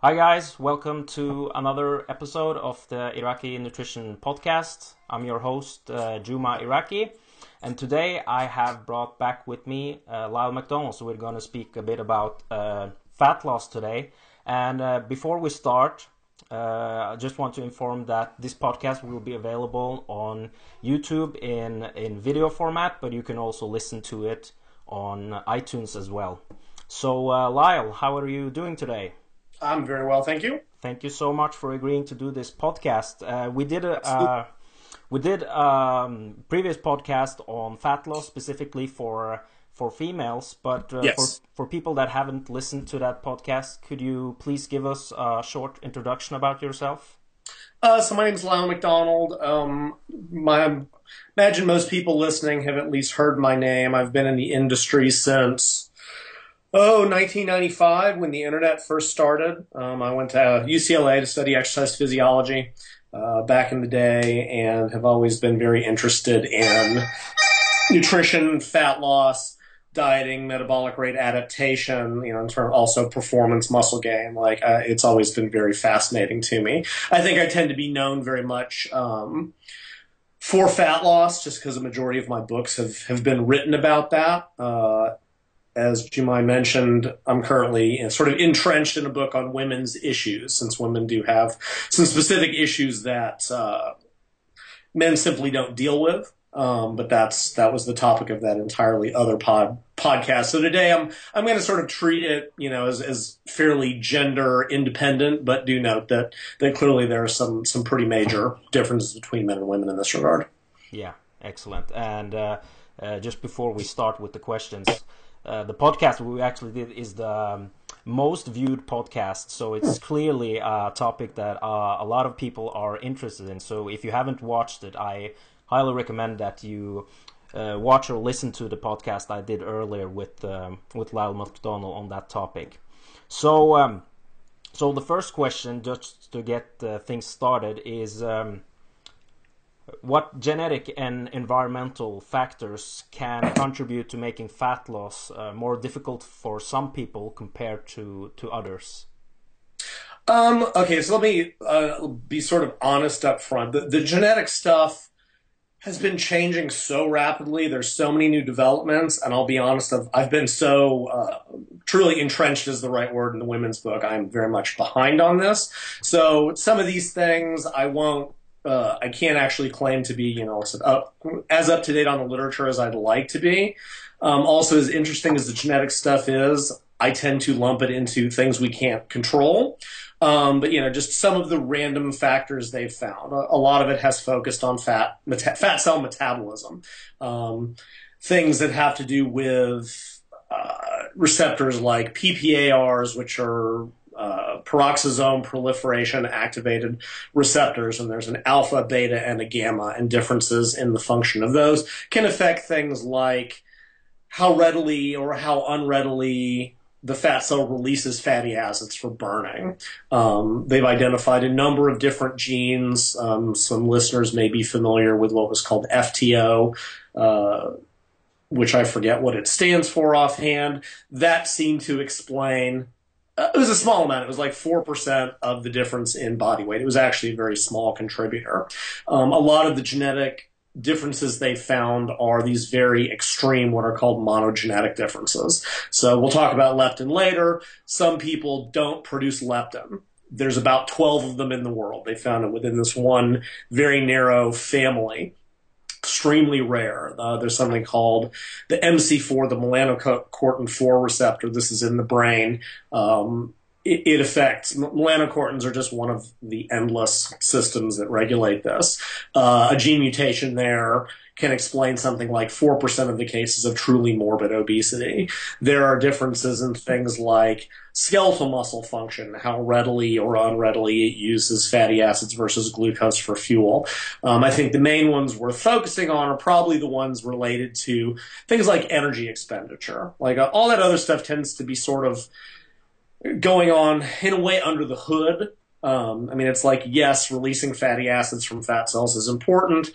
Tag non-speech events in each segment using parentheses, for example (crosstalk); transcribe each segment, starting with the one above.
Hi, guys. Welcome to another episode of the Iraqi Nutrition Podcast. I'm your host, uh, Juma Iraqi. And today I have brought back with me uh, Lyle McDonald. So we're going to speak a bit about uh, fat loss today. And uh, before we start, uh, I just want to inform that this podcast will be available on YouTube in, in video format, but you can also listen to it on iTunes as well. So, uh, Lyle, how are you doing today? I'm very well, thank you. Thank you so much for agreeing to do this podcast. Uh, we did a uh, we did um, previous podcast on fat loss specifically for for females, but uh, yes. for for people that haven't listened to that podcast, could you please give us a short introduction about yourself? Uh, so my name is Lyle McDonald. Um, my imagine most people listening have at least heard my name. I've been in the industry since Oh, 1995, when the internet first started. Um, I went to UCLA to study exercise physiology uh, back in the day and have always been very interested in nutrition, fat loss, dieting, metabolic rate adaptation, you know, in terms also performance muscle gain. Like, uh, it's always been very fascinating to me. I think I tend to be known very much. Um, for fat loss, just because a majority of my books have, have been written about that. Uh, as Jumai mentioned, I'm currently sort of entrenched in a book on women's issues, since women do have some specific issues that uh, men simply don't deal with. Um, but that's that was the topic of that entirely other pod podcast. So today I'm I'm going to sort of treat it, you know, as, as fairly gender independent, but do note that that clearly there are some some pretty major differences between men and women in this regard. Yeah, excellent. And uh, uh, just before we start with the questions. Uh, the podcast we actually did is the um, most viewed podcast, so it's hmm. clearly a topic that uh, a lot of people are interested in. So if you haven't watched it, I highly recommend that you uh, watch or listen to the podcast I did earlier with um, with Lyle McDonald on that topic. So, um, so the first question, just to get uh, things started, is um, what genetic and environmental factors can (coughs) contribute to making fat loss uh, more difficult for some people compared to to others? Um, okay, so let me uh, be sort of honest up front. The, the genetic stuff has been changing so rapidly. There's so many new developments, and I'll be honest, I've, I've been so uh, truly entrenched is the right word in the women's book. I'm very much behind on this. So some of these things I won't uh, I can't actually claim to be, you know, as up to date on the literature as I'd like to be. Um, also, as interesting as the genetic stuff is, I tend to lump it into things we can't control. Um, but you know, just some of the random factors they've found. A, a lot of it has focused on fat meta- fat cell metabolism, um, things that have to do with uh, receptors like PPARs, which are uh, peroxisome proliferator activated receptors, and there's an alpha, beta, and a gamma, and differences in the function of those can affect things like how readily or how unreadily the fat cell releases fatty acids for burning. Um, they've identified a number of different genes. Um, some listeners may be familiar with what was called FTO. Uh, which I forget what it stands for offhand, that seemed to explain uh, it was a small amount. It was like 4% of the difference in body weight. It was actually a very small contributor. Um, a lot of the genetic differences they found are these very extreme, what are called monogenetic differences. So we'll talk about leptin later. Some people don't produce leptin. There's about 12 of them in the world. They found it within this one very narrow family extremely rare. Uh, there's something called the MC4, the melanocortin 4 receptor. This is in the brain. Um, it, it, affects melanocortins are just one of the endless systems that regulate this. Uh, a gene mutation there can explain something like 4% of the cases of truly morbid obesity. There are differences in things like skeletal muscle function, how readily or unreadily it uses fatty acids versus glucose for fuel. Um, I think the main ones we're focusing on are probably the ones related to things like energy expenditure. Like uh, all that other stuff tends to be sort of going on in a way under the hood. Um, I mean, it's like, yes, releasing fatty acids from fat cells is important,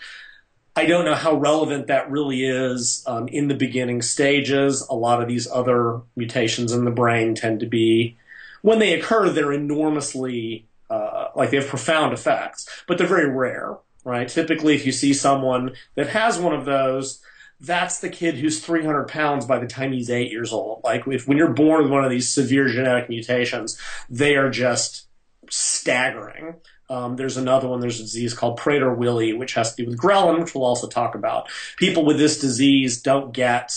I don't know how relevant that really is um, in the beginning stages. A lot of these other mutations in the brain tend to be when they occur, they're enormously uh, like they have profound effects, but they're very rare, right? Typically, if you see someone that has one of those, that's the kid who's 300 pounds by the time he's eight years old. Like if when you're born with one of these severe genetic mutations, they are just staggering. Um, there's another one. There's a disease called Prader-Willi, which has to do with ghrelin, which we'll also talk about. People with this disease don't get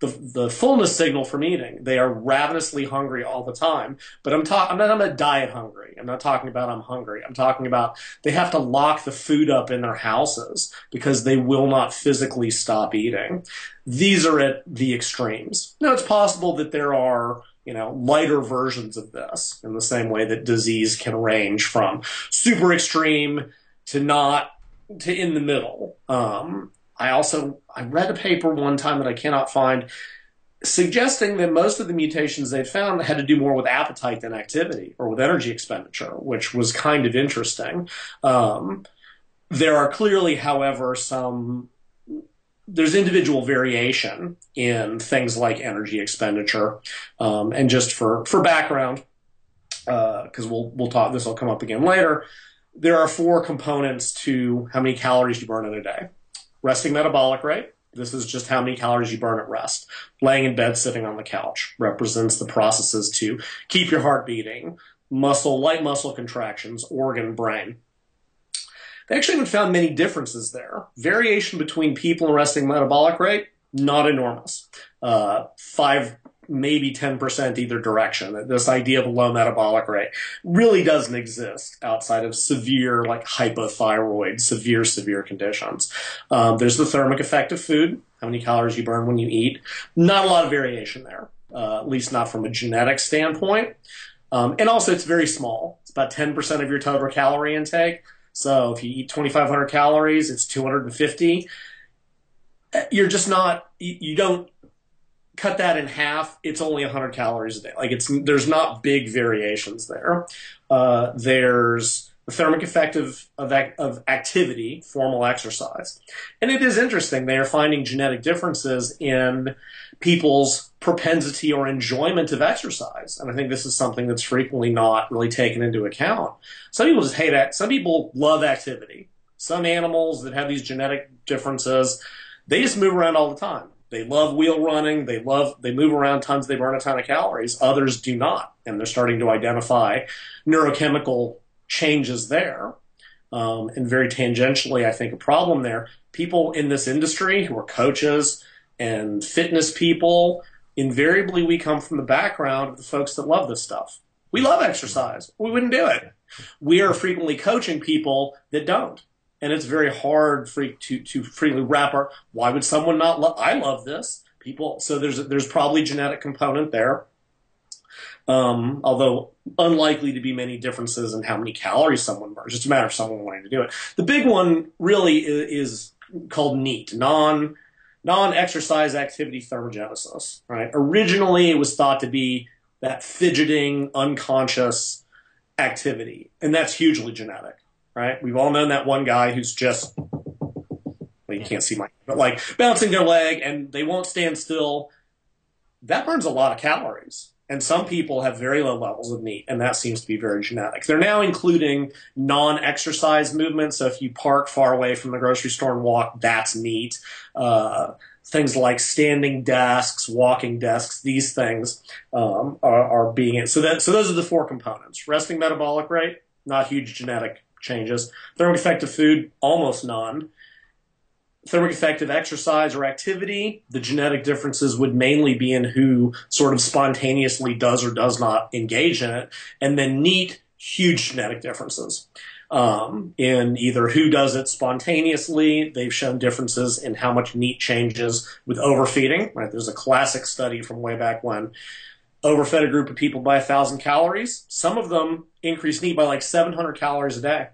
the, the fullness signal from eating. They are ravenously hungry all the time. But I'm talking, I'm not, I'm not diet hungry. I'm not talking about I'm hungry. I'm talking about they have to lock the food up in their houses because they will not physically stop eating. These are at the extremes. Now it's possible that there are, you know, lighter versions of this in the same way that disease can range from super extreme to not to in the middle. Um, I also I read a paper one time that I cannot find suggesting that most of the mutations they'd found had to do more with appetite than activity or with energy expenditure, which was kind of interesting. Um, there are clearly, however, some there's individual variation in things like energy expenditure, um, and just for for background, because uh, we'll we'll talk. This will come up again later. There are four components to how many calories you burn in a day resting metabolic rate. This is just how many calories you burn at rest. Laying in bed, sitting on the couch represents the processes to keep your heart beating, muscle, light muscle contractions, organ, brain. They actually haven't found many differences there. Variation between people and resting metabolic rate, not enormous. Uh, five maybe 10% either direction. This idea of a low metabolic rate really doesn't exist outside of severe, like hypothyroid, severe, severe conditions. Um, there's the thermic effect of food, how many calories you burn when you eat. Not a lot of variation there, uh, at least not from a genetic standpoint. Um, and also, it's very small. It's about 10% of your total calorie intake. So if you eat 2,500 calories, it's 250. Uh, you're just not, you don't cut that in half, it's only 100 calories a day. Like it's there's not big variations there. Uh, there's the thermic effect of, of, of activity, formal exercise, and it is interesting. They are finding genetic differences in people's propensity or enjoyment of exercise, and I think this is something that's frequently not really taken into account. Some people just hate it. Some people love activity. Some animals that have these genetic differences, they just move around all the time they love wheel running. They love, they move around tons. They burn a ton of calories. Others do not. And they're starting to identify neurochemical changes there. Um, and very tangentially, I think a problem there. People in this industry who are coaches and fitness people, invariably we come from the background of the folks that love this stuff. We love exercise. We wouldn't do it. We are frequently coaching people that don't and it's very hard for to to freely wrap our. Why would someone not love? I love this. People. So there's there's probably genetic component there. Um, although unlikely to be many differences in how many calories someone burns. It's a matter of someone wanting to do it. The big one really is, is called NEAT, non non exercise activity thermogenesis. Right. Originally, it was thought to be that fidgeting, unconscious activity, and that's hugely genetic right? We've all known that one guy who's just well, you can't see my but like bouncing their leg and they won't stand still. That burns a lot of calories. And some people have very low levels of NEAT, and that seems to be very genetic. They're now including non-exercise movements. So if you park far away from the grocery store and walk, that's NEAT. Uh, things like standing desks, walking desks, these things um, are, are, being so that so those are the four components: resting metabolic rate, not huge genetic changes. Thermic effect of food, almost none. Thermic effect of exercise or activity, the genetic differences would mainly be in who sort of spontaneously does or does not engage in it. And then NEAT, huge genetic differences. Um, in either who does it spontaneously. They've shown differences in how much NEAT changes with overfeeding. Right, there's a classic study from way back when overfed a group of people by a thousand calories. Some of them increased NEAT by like 700 calories a day.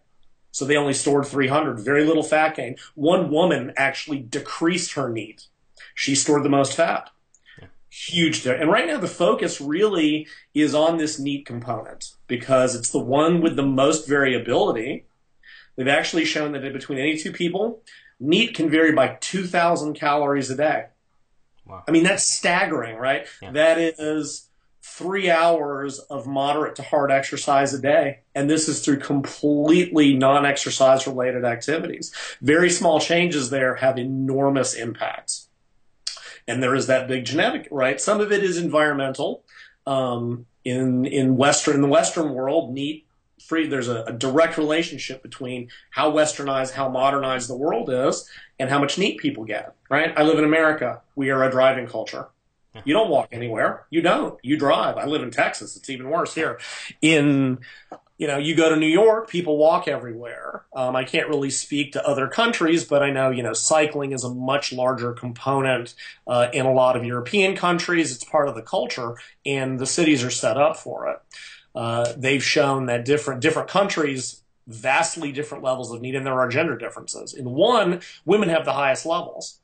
So they only stored 300, very little fat gain. One woman actually decreased her NEAT. She stored the most fat. Yeah. Huge. And right now the focus really is on this NEAT component because it's the one with the most variability. They've actually shown that between any two people, NEAT can vary by 2,000 calories a day. Wow. I mean, that's staggering, right? Yeah. That is three hours of moderate to hard exercise a day. And this is through completely non exercise related activities. Very small changes there have enormous impacts. And there is that big genetic, right? Some of it is environmental. Um, in, in Western, in the Western world, NEAT free, there's a, a direct relationship between how westernized, how modernized the world is and how much NEAT people get, right? I live in America. We are a driving culture. You don't walk anywhere. You don't. You drive. I live in Texas. It's even worse here. In you know, you go to New York, people walk everywhere. Um, I can't really speak to other countries, but I know, you know, cycling is a much larger component uh, in a lot of European countries. It's part of the culture, and the cities are set up for it. Uh, they've shown that different different countries vastly different levels of NEAT, and there are gender differences. In one, women have the highest levels.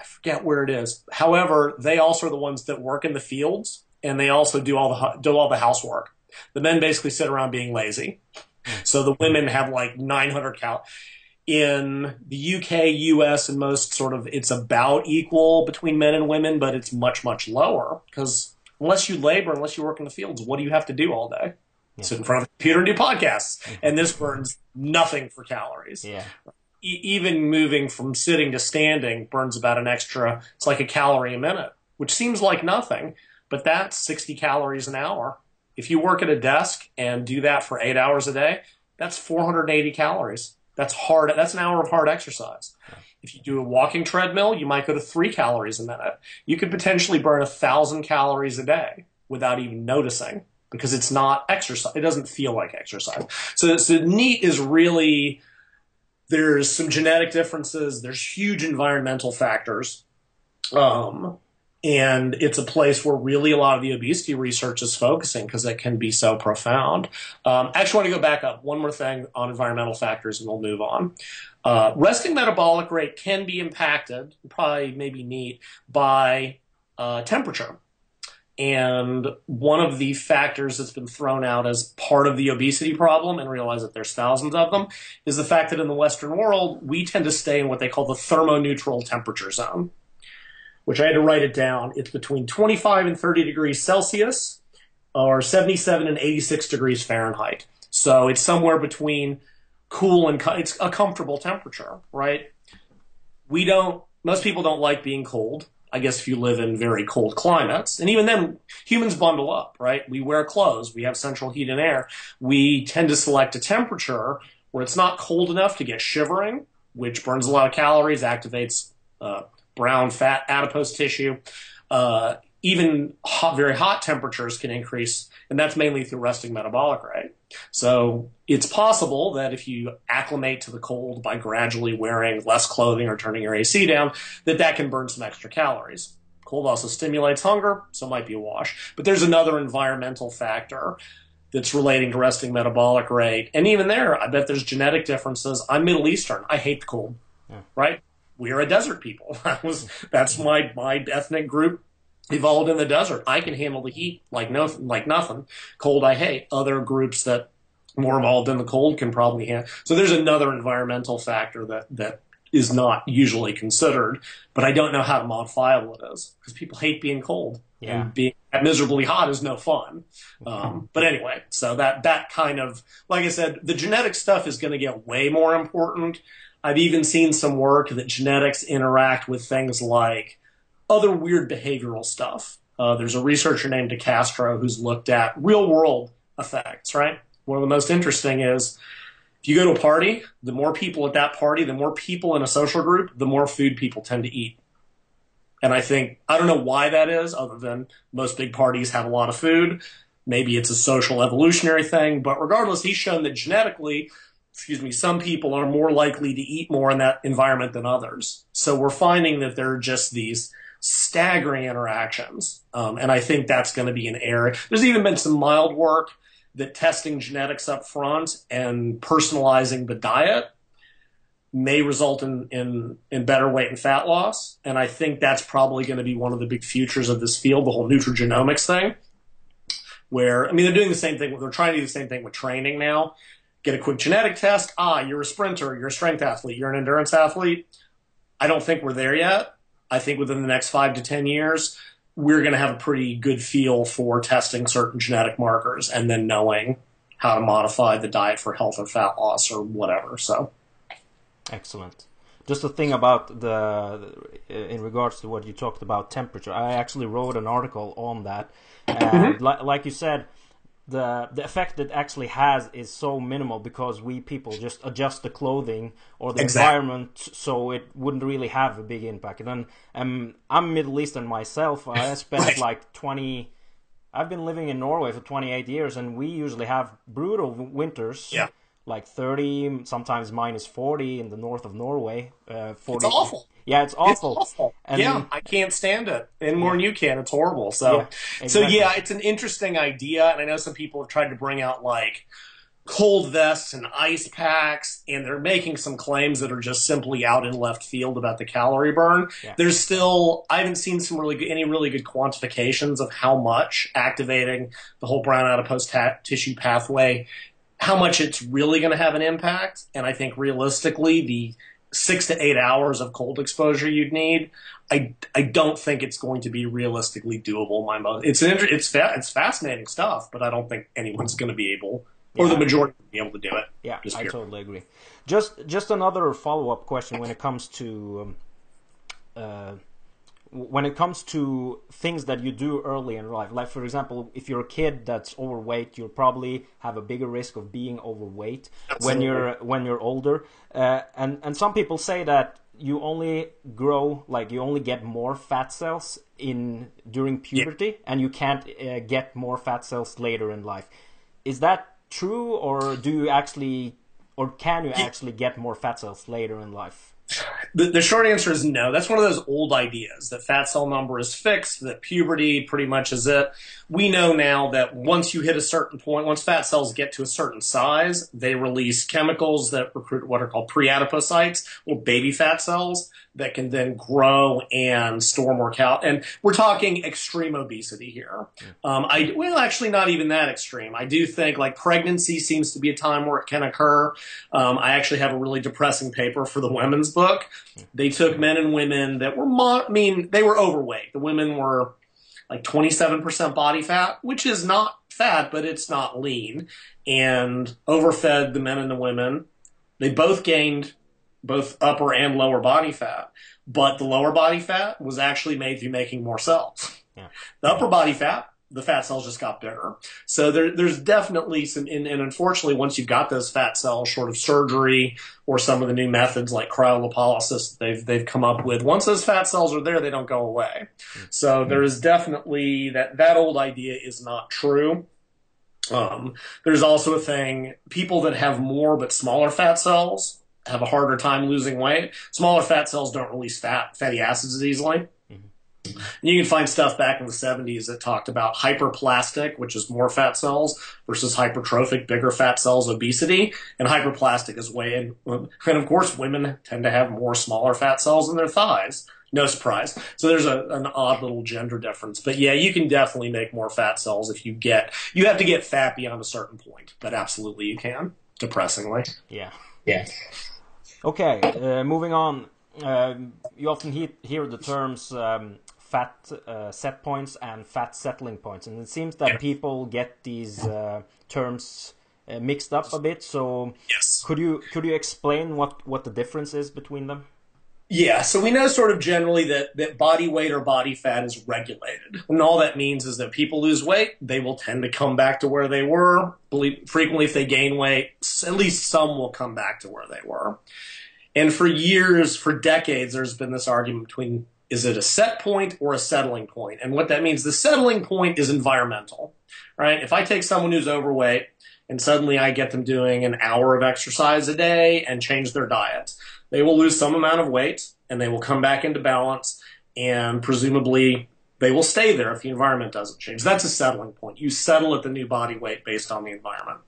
I forget where it is. However, they also are the ones that work in the fields, and they also do all the do all the housework. The men basically sit around being lazy. So the women have like 900 cal. In the UK, US, and most sort of, it's about equal between men and women, but it's much, much lower because unless you labor, unless you work in the fields, what do you have to do all day? Yeah. Sit in front of a computer and do podcasts. Mm-hmm. And this burns nothing for calories. Yeah. E- even moving from sitting to standing burns about an extra, it's like a calorie a minute, which seems like nothing, but that's 60 calories an hour if you work at a desk and do that for eight hours a day, that's 480 calories. That's hard. That's an hour of hard exercise. If you do a walking treadmill, you might go to three calories a minute. You could potentially burn a thousand calories a day without even noticing because it's not exercise. It doesn't feel like exercise. So, so NEAT is really, there's some genetic differences. There's huge environmental factors. Um, and it's a place where really a lot of the obesity research is focusing because it can be so profound. Um, I actually want to go back up one more thing on environmental factors and we'll move on. Uh, resting metabolic rate can be impacted, probably maybe neat, by uh, temperature. And one of the factors that's been thrown out as part of the obesity problem, and realize that there's thousands of them, is the fact that in the Western world, we tend to stay in what they call the thermoneutral temperature zone which I had to write it down. It's between 25 and 30 degrees Celsius or 77 and 86 degrees Fahrenheit. So it's somewhere between cool and it's a comfortable temperature, right? We don't, most people don't like being cold. I guess if you live in very cold climates, and even then, humans bundle up, right? We wear clothes, we have central heat and air. We tend to select a temperature where it's not cold enough to get shivering, which burns a lot of calories, activates uh, brown fat adipose tissue. Uh, even hot, very hot temperatures can increase, and that's mainly through resting metabolic rate. So it's possible that if you acclimate to the cold by gradually wearing less clothing or turning your AC down, that that can burn some extra calories. Cold also stimulates hunger, so it might be a wash. But there's another environmental factor that's relating to resting metabolic rate. And even there, I bet there's genetic differences. I'm Middle Eastern. I hate the cold, yeah. right? we are a desert people. (laughs) That was that's my my ethnic group evolved in the desert. I can handle the heat like no like nothing. Cold I hate. Other groups that more evolved in the cold can probably handle. So there's another environmental factor that that is not usually considered, but I don't know how modifiable it is because people hate being cold. Yeah. And being miserably hot is no fun. Um, but anyway, so that that kind of like I said, the genetic stuff is going to get way more important I've even seen some work that genetics interact with things like other weird behavioral stuff. Uh, there's a researcher named DeCastro who's looked at real world effects, right? One of the most interesting is if you go to a party, the more people at that party, the more people in a social group, the more food people tend to eat. And I think, I don't know why that is, other than most big parties have a lot of food. Maybe it's a social evolutionary thing, but regardless, he's shown that genetically, excuse me, some people are more likely to eat more in that environment than others. So we're finding that there are just these staggering interactions. Um, and I think that's going to be an area. There's even been some mild work that testing genetics up front and personalizing the diet may result in, in, in better weight and fat loss. And I think that's probably going to be one of the big futures of this field, the whole nutrigenomics thing. Where, I mean, they're doing the same thing. They're trying to do the same thing with training now get a quick genetic test. Ah, you're a sprinter, you're a strength athlete, you're an endurance athlete. I don't think we're there yet. I think within the next five to 10 years, we're going to have a pretty good feel for testing certain genetic markers and then knowing how to modify the diet for health or fat loss or whatever. So, excellent. Just a thing about the in regards to what you talked about temperature. I actually wrote an article on that, and mm-hmm. li- like you said, the the effect it actually has is so minimal because we people just adjust the clothing or the exactly. environment so it wouldn't really have a big impact. And then um, I'm Middle Eastern myself. I (laughs) spent right. like 20. I've been living in Norway for 28 years, and we usually have brutal winters. Yeah. Like 30, sometimes minus 40 in the north of Norway. Uh, 40. It's awful. Yeah, it's awful. It's awful. And, yeah, I can't stand it any more yeah. than you can. It's horrible. So, yeah, exactly. so yeah, it's an interesting idea, and I know some people have tried to bring out like cold vests and ice packs, and they're making some claims that are just simply out in left field about the calorie burn. Yeah. There's still I haven't seen some really good, any really good quantifications of how much activating the whole brown adipose ta- tissue pathway, how much it's really going to have an impact. And I think realistically, the six to eight hours of cold exposure you'd need. I, I don't think it's going to be realistically doable. My most it's an it's fa- it's fascinating stuff, but I don't think anyone's going to be able or yeah. the majority be able to do it. Yeah, I totally agree. Just just another follow up question when it comes to um, uh, when it comes to things that you do early in life, like for example, if you're a kid that's overweight, you'll probably have a bigger risk of being overweight Absolutely. when you're when you're older. Uh, and and some people say that you only grow like you only get more fat cells in during puberty, yeah. and you can't uh, get more fat cells later in life. Is that true, or do you actually, or can you actually get more fat cells later in life? The, the, short answer is no. That's one of those old ideas that fat cell number is fixed, that puberty pretty much is it. We know now that once you hit a certain point, once fat cells get to a certain size, they release chemicals that recruit what are called pre-adipocytes, or baby fat cells that can then grow and store more cal. And we're talking extreme obesity here. Um, I well, actually, not even that extreme. I do think like pregnancy seems to be a time where it can occur. Um, I actually have a really depressing paper for the women's book. They took men and women that were, mo- I mean, they were overweight. The women were like 27% body fat, which is not fat, but it's not lean, and overfed the men and the women. They both gained both upper and lower body fat. But the lower body fat was actually made through making more cells. Yeah. The upper body fat, the fat cells just got bigger. So there, there's definitely some, and, and, unfortunately, once you've got those fat cells, short of surgery or some of the new methods like cryolipolysis they've they've come up with, once those fat cells are there, they don't go away. So there is definitely that that old idea is not true. Um, there's also a thing people that have more but smaller fat cells have a harder time losing weight. Smaller fat cells don't release fat, fatty acids as easily. Mm-hmm. You can find stuff back in the 70s that talked about hyperplastic, which is more fat cells, versus hypertrophic, bigger fat cells, obesity. And hyperplastic is way in. And of course, women tend to have more smaller fat cells in their thighs. No surprise. So there's a, an odd little gender difference. But yeah, you can definitely make more fat cells if you get, you have to get fat beyond a certain point. But absolutely you can, depressingly. Yeah. Yeah. Okay, uh, moving on. Uh, you often he hear the terms um, fat uh, set points and fat settling points, and it seems that people get these uh, terms uh, mixed up a bit. So, yes. could you could you explain what what the difference is between them? Yeah, so we know sort of generally that, that body weight or body fat is regulated. And all that means is that people lose weight, they will tend to come back to where they were. Frequently, if they gain weight, at least some will come back to where they were. And for years, for decades, there's been this argument between is it a set point or a settling point? And what that means, the settling point is environmental, right? If I take someone who's overweight and suddenly I get them doing an hour of exercise a day and change their diet, they will lose some amount of weight and they will come back into balance and presumably they will stay there if the environment doesn't change. That's a settling point. You settle at the new body weight based on the environment.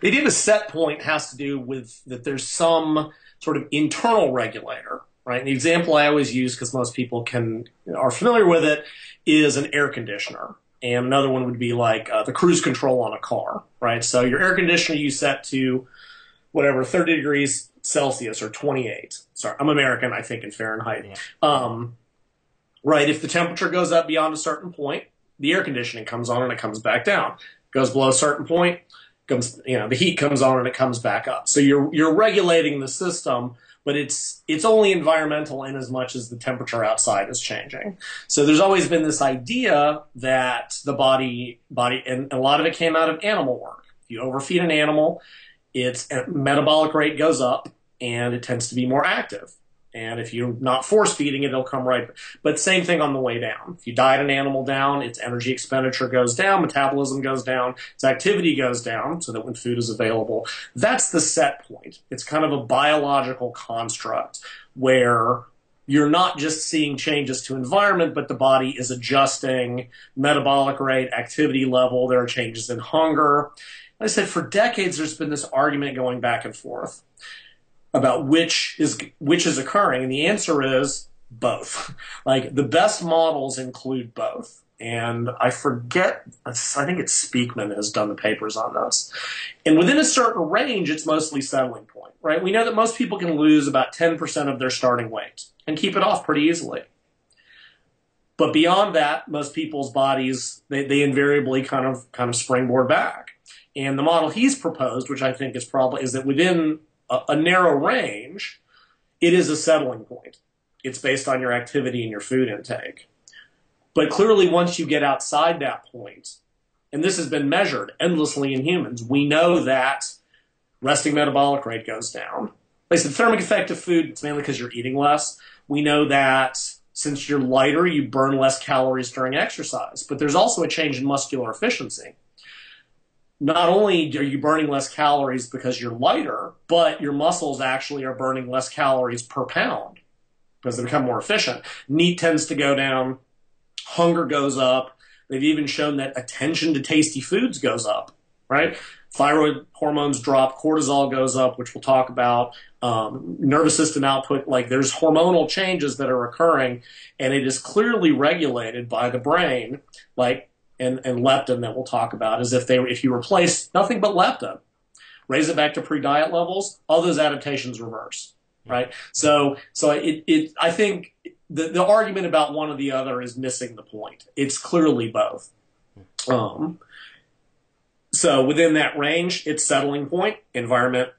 The idea of a set point has to do with that there's some sort of internal regulator, right? And the example I always use because most people can are familiar with it is an air conditioner. And another one would be like uh, the cruise control on a car, right? So your air conditioner you set to whatever 30 degrees Celsius or 28. Sorry, I'm American. I think in Fahrenheit. Yeah. Um, right? If the temperature goes up beyond a certain point, the air conditioning comes on and it comes back down. Goes below a certain point, comes you know the heat comes on and it comes back up. So you're you're regulating the system, but it's it's only environmental in as much as the temperature outside is changing. So there's always been this idea that the body body and a lot of it came out of animal work. If you overfeed an animal, its metabolic rate goes up and it tends to be more active. And if you're not force feeding it, it'll come right. But same thing on the way down. If you diet an animal down, its energy expenditure goes down, metabolism goes down, its activity goes down, so that when food is available, that's the set point. It's kind of a biological construct where you're not just seeing changes to environment, but the body is adjusting metabolic rate, activity level. There are changes in hunger. Like I said, for decades, there's been this argument going back and forth about which is which is occurring, and the answer is both. (laughs) like the best models include both. And I forget, I think it's Speakman has done the papers on this. And within a certain range, it's mostly settling point, right? We know that most people can lose about 10% of their starting weight and keep it off pretty easily. But beyond that, most people's bodies, they, they invariably kind of, kind of springboard back. And the model he's proposed, which I think is probably, is that within a, a narrow range, it is a settling point. It's based on your activity and your food intake. But clearly, once you get outside that point, and this has been measured endlessly in humans, we know that resting metabolic rate goes down. Like I thermic effect of food, it's mainly because you're eating less. We know that since you're lighter, you burn less calories during exercise. But there's also a change in muscular efficiency not only are you burning less calories because you're lighter, but your muscles actually are burning less calories per pound because they become more efficient. NEAT tends to go down, hunger goes up. They've even shown that attention to tasty foods goes up, right? Thyroid hormones drop, cortisol goes up, which we'll talk about. Um, nervous system output, like there's hormonal changes that are occurring, and it is clearly regulated by the brain, like and, and leptin that we'll talk about is if they if you replace nothing but leptin, raise it back to pre-diet levels, all those adaptations reverse, right? So so it, it I think the the argument about one or the other is missing the point. It's clearly both. Um, so within that range, it's settling point, environment,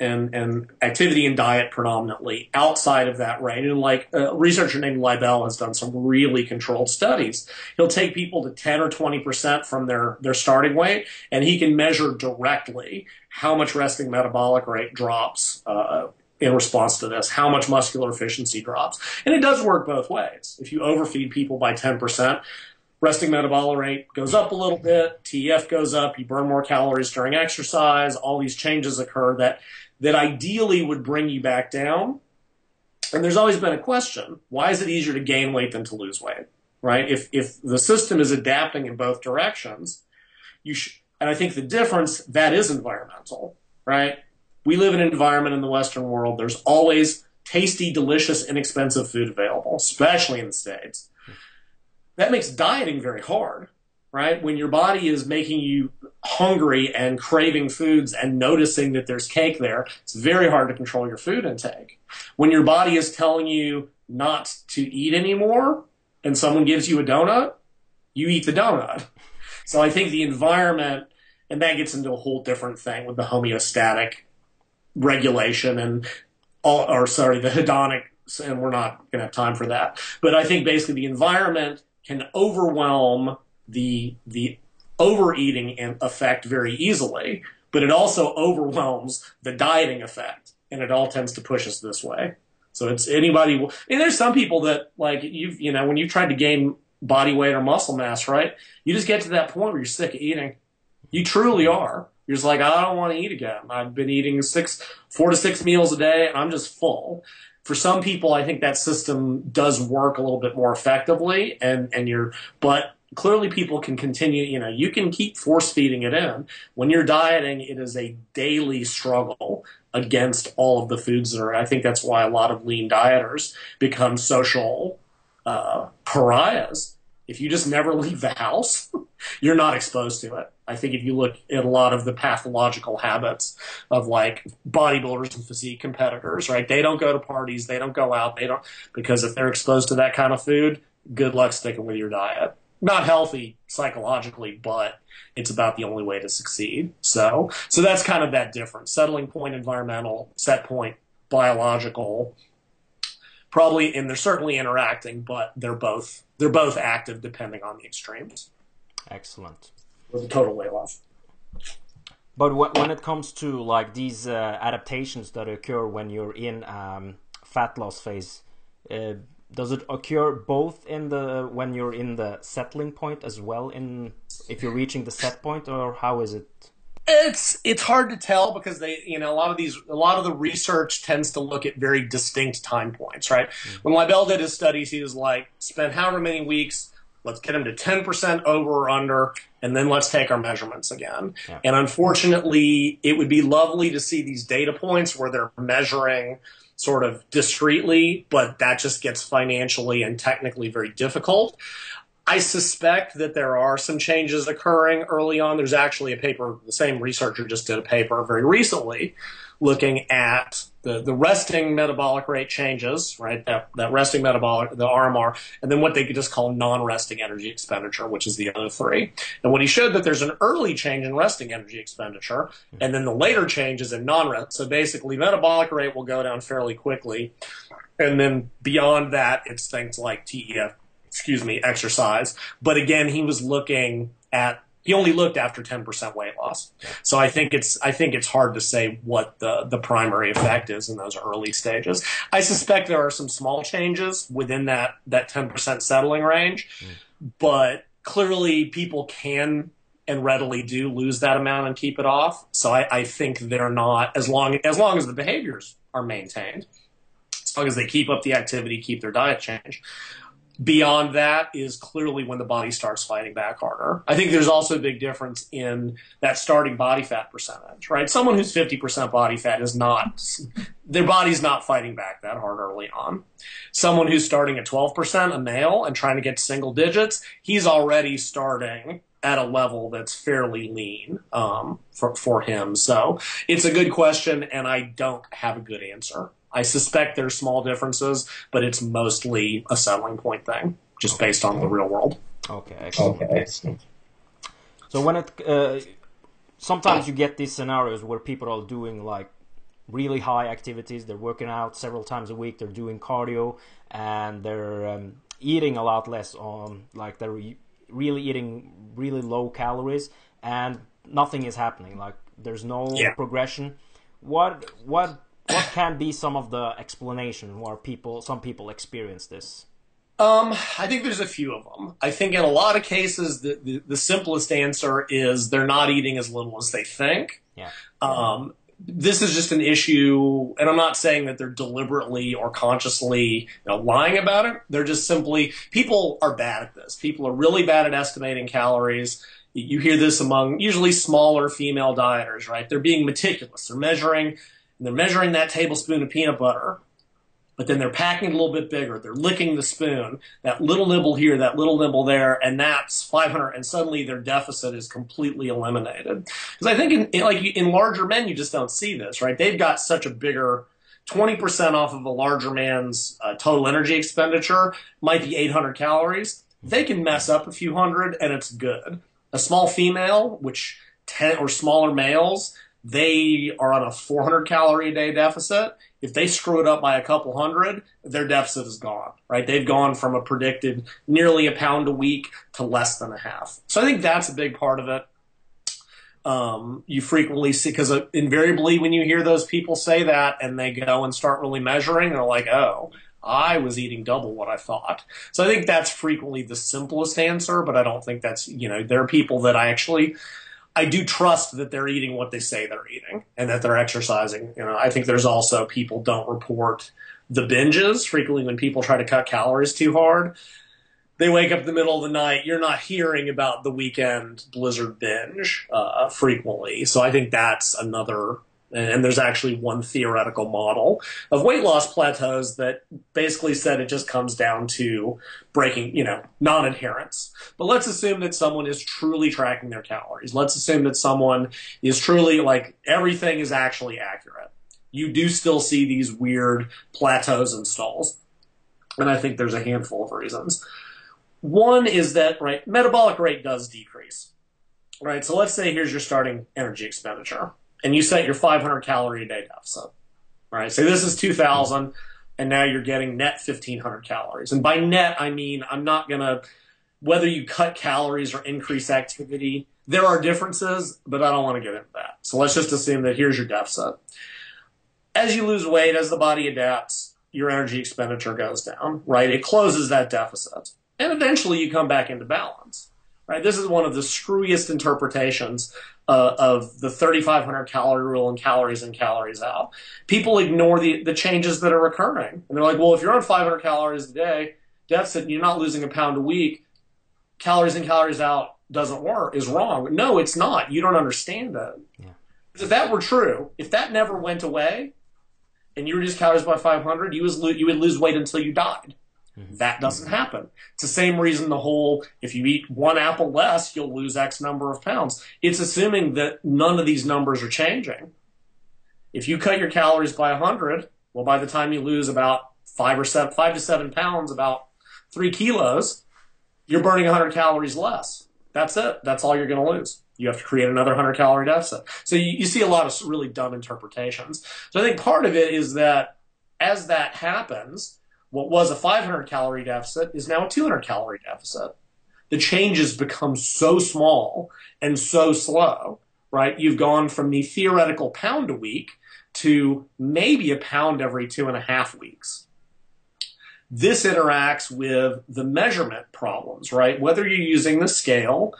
and, and activity and diet predominantly outside of that range. And like a researcher named Leibel has done some really controlled studies. He'll take people to 10 or 20% from their, their starting weight and he can measure directly how much resting metabolic rate drops, uh, in response to this, how much muscular efficiency drops. And it does work both ways. If you overfeed people by 10%, resting metabolic rate goes up a little bit, TEF goes up, you burn more calories during exercise, all these changes occur that that ideally would bring you back down. And there's always been a question why is it easier to gain weight than to lose weight? Right? If, if the system is adapting in both directions, you sh- and I think the difference that is environmental, right? We live in an environment in the Western world. There's always tasty, delicious, inexpensive food available, especially in the States. That makes dieting very hard right? When your body is making you hungry and craving foods and noticing that there's cake there, it's very hard to control your food intake. When your body is telling you not to eat anymore and someone gives you a donut, you eat the donut. So I think the environment, and that gets into a whole different thing with the homeostatic regulation and all, or sorry, the hedonic, and we're not going to have time for that. But I think basically the environment can overwhelm the the overeating effect very easily, but it also overwhelms the dieting effect, and it all tends to push us this way. So it's anybody. And there's some people that like you've you know when you've tried to gain body weight or muscle mass, right? You just get to that point where you're sick of eating. You truly are. You're just like, I don't want to eat again. I've been eating six, four to six meals a day, and I'm just full. For some people, I think that system does work a little bit more effectively, and and you're, but clearly people can continue, you know, you can keep force feeding it in. When you're dieting, it is a daily struggle against all of the foods that are, I think that's why a lot of lean dieters become social uh, pariahs. If you just never (laughs) leave the house, (laughs) you're not exposed to it. I think if you look at a lot of the pathological habits of like bodybuilders and physique competitors, right? They don't go to parties, they don't go out, they don't because if they're exposed to that kind of food, good luck sticking with your diet. Not healthy psychologically, but it's about the only way to succeed. So, so that's kind of that difference. Settling point environmental, set point biological. Probably, and they're certainly interacting, but they're both they're both active depending on the extremes. Excellent. With the total weight loss. But when it comes to like these uh, adaptations that occur when you're in um, fat loss phase, uh, does it occur both in the when you're in the settling point as well in if you're reaching the set point, or how is it? It's it's hard to tell because they you know a lot of these a lot of the research tends to look at very distinct time points, right? Mm-hmm. When Leibel did his studies, he was like spend however many weeks Let's get them to 10% over or under, and then let's take our measurements again. Yeah. And unfortunately, it would be lovely to see these data points where they're measuring sort of discreetly, but that just gets financially and technically very difficult. I suspect that there are some changes occurring early on. There's actually a paper, the same researcher just did a paper very recently looking at the, the resting metabolic rate changes, right? That, that resting metabolic, the RMR, and then what they could just call non-resting energy expenditure, which is the other three. And what he showed that there's an early change in resting energy expenditure, hmm. and then the later changes in non-rest. So basically, metabolic rate will go down fairly quickly, and then beyond that, it's things like TEF, excuse me, exercise. But again, he was looking at he only looked after 10% weight loss. So I think it's I think it's hard to say what the the primary effect is in those early stages. I suspect there are some small changes within that that 10% settling range, mm. but clearly people can and readily do lose that amount and keep it off. So I, I think they're not as long as long as the behaviors are maintained, as long as they keep up the activity, keep their diet change. Beyond that is clearly when the body starts fighting back harder. I think there's also a big difference in that starting body fat percentage, right? Someone who's 50% body fat is not, their body's not fighting back that hard early on. Someone who's starting at 12%, a male, and trying to get single digits, he's already starting at a level that's fairly lean um, for, for him. So it's a good question, and I don't have a good answer. I suspect there's small differences, but it's mostly a settling point thing, just okay. based on the real world. Okay, excellent. Okay, excellent. So when it uh, sometimes you get these scenarios where people are doing like really high activities, they're working out several times a week, they're doing cardio, and they're um, eating a lot less on like they're really eating really low calories, and nothing is happening. Like there's no yeah. progression. What what what can be some of the explanation where people some people experience this? Um, I think there's a few of them. I think in a lot of cases, the, the, the simplest answer is they're not eating as little as they think. Yeah. Um, this is just an issue, and I'm not saying that they're deliberately or consciously you know, lying about it. They're just simply people are bad at this. People are really bad at estimating calories. You hear this among usually smaller female dieters, right? They're being meticulous. They're measuring they're measuring that tablespoon of peanut butter, but then they're packing it a little bit bigger. They're licking the spoon, that little nibble here, that little nibble there, and that's 500. And suddenly their deficit is completely eliminated. Because I think in, in, like in larger men, you just don't see this, right? They've got such a bigger 20% off of a larger man's uh, total energy expenditure might be 800 calories. They can mess up a few hundred and it's good. A small female, which 10 or smaller males, they are on a 400 calorie a day deficit. If they screw it up by a couple hundred, their deficit is gone, right? They've gone from a predicted nearly a pound a week to less than a half. So I think that's a big part of it. Um, you frequently see, because uh, invariably when you hear those people say that and they go and start really measuring, they're like, oh, I was eating double what I thought. So I think that's frequently the simplest answer, but I don't think that's, you know, there are people that I actually I do trust that they're eating what they say they're eating and that they're exercising. You know, I think there's also people don't report the binges frequently when people try to cut calories too hard. They wake up in the middle of the night. You're not hearing about the weekend blizzard binge uh, frequently. So I think that's another and there's actually one theoretical model of weight loss plateaus that basically said it just comes down to breaking, you know, non adherence. But let's assume that someone is truly tracking their calories. Let's assume that someone is truly like everything is actually accurate. You do still see these weird plateaus and stalls. And I think there's a handful of reasons. One is that right metabolic rate does decrease. Right. So let's say here's your starting energy expenditure, and you set your 500 calorie a day deficit. Right. Say this is 2,000, and now you're getting net 1,500 calories. And by net, I mean I'm not gonna whether you cut calories or increase activity. There are differences, but I don't want to get into that. So let's just assume that here's your deficit. As you lose weight, as the body adapts, your energy expenditure goes down, right? It closes that deficit. And eventually you come back into balance, right? This is one of the screwiest interpretations uh, of the 3,500 calorie rule and calories in, calories out. People ignore the, the changes that are occurring. And they're like, well, if you're on 500 calories a day deficit and you're not losing a pound a week, calories in, calories out doesn't work, is wrong. No, it's not. You don't understand that. Yeah. If that were true, if that never went away, and you reduce calories by 500, you, was, you would lose weight until you died. Mm-hmm. That doesn't happen. It's the same reason the whole if you eat one apple less, you'll lose X number of pounds. It's assuming that none of these numbers are changing. If you cut your calories by 100, well, by the time you lose about five or seven, five to seven pounds, about three kilos, you're burning 100 calories less. That's it. That's all you're going to lose you have to create another 100 calorie deficit. So you, you, see a lot of really dumb interpretations. So I think part of it is that as that happens, what was a 500 calorie deficit is now a 200 calorie deficit. The changes become so small and so slow, right? You've gone from the theoretical pound a week to maybe a pound every two and a half weeks. This interacts with the measurement problems, right? Whether you're using the scale,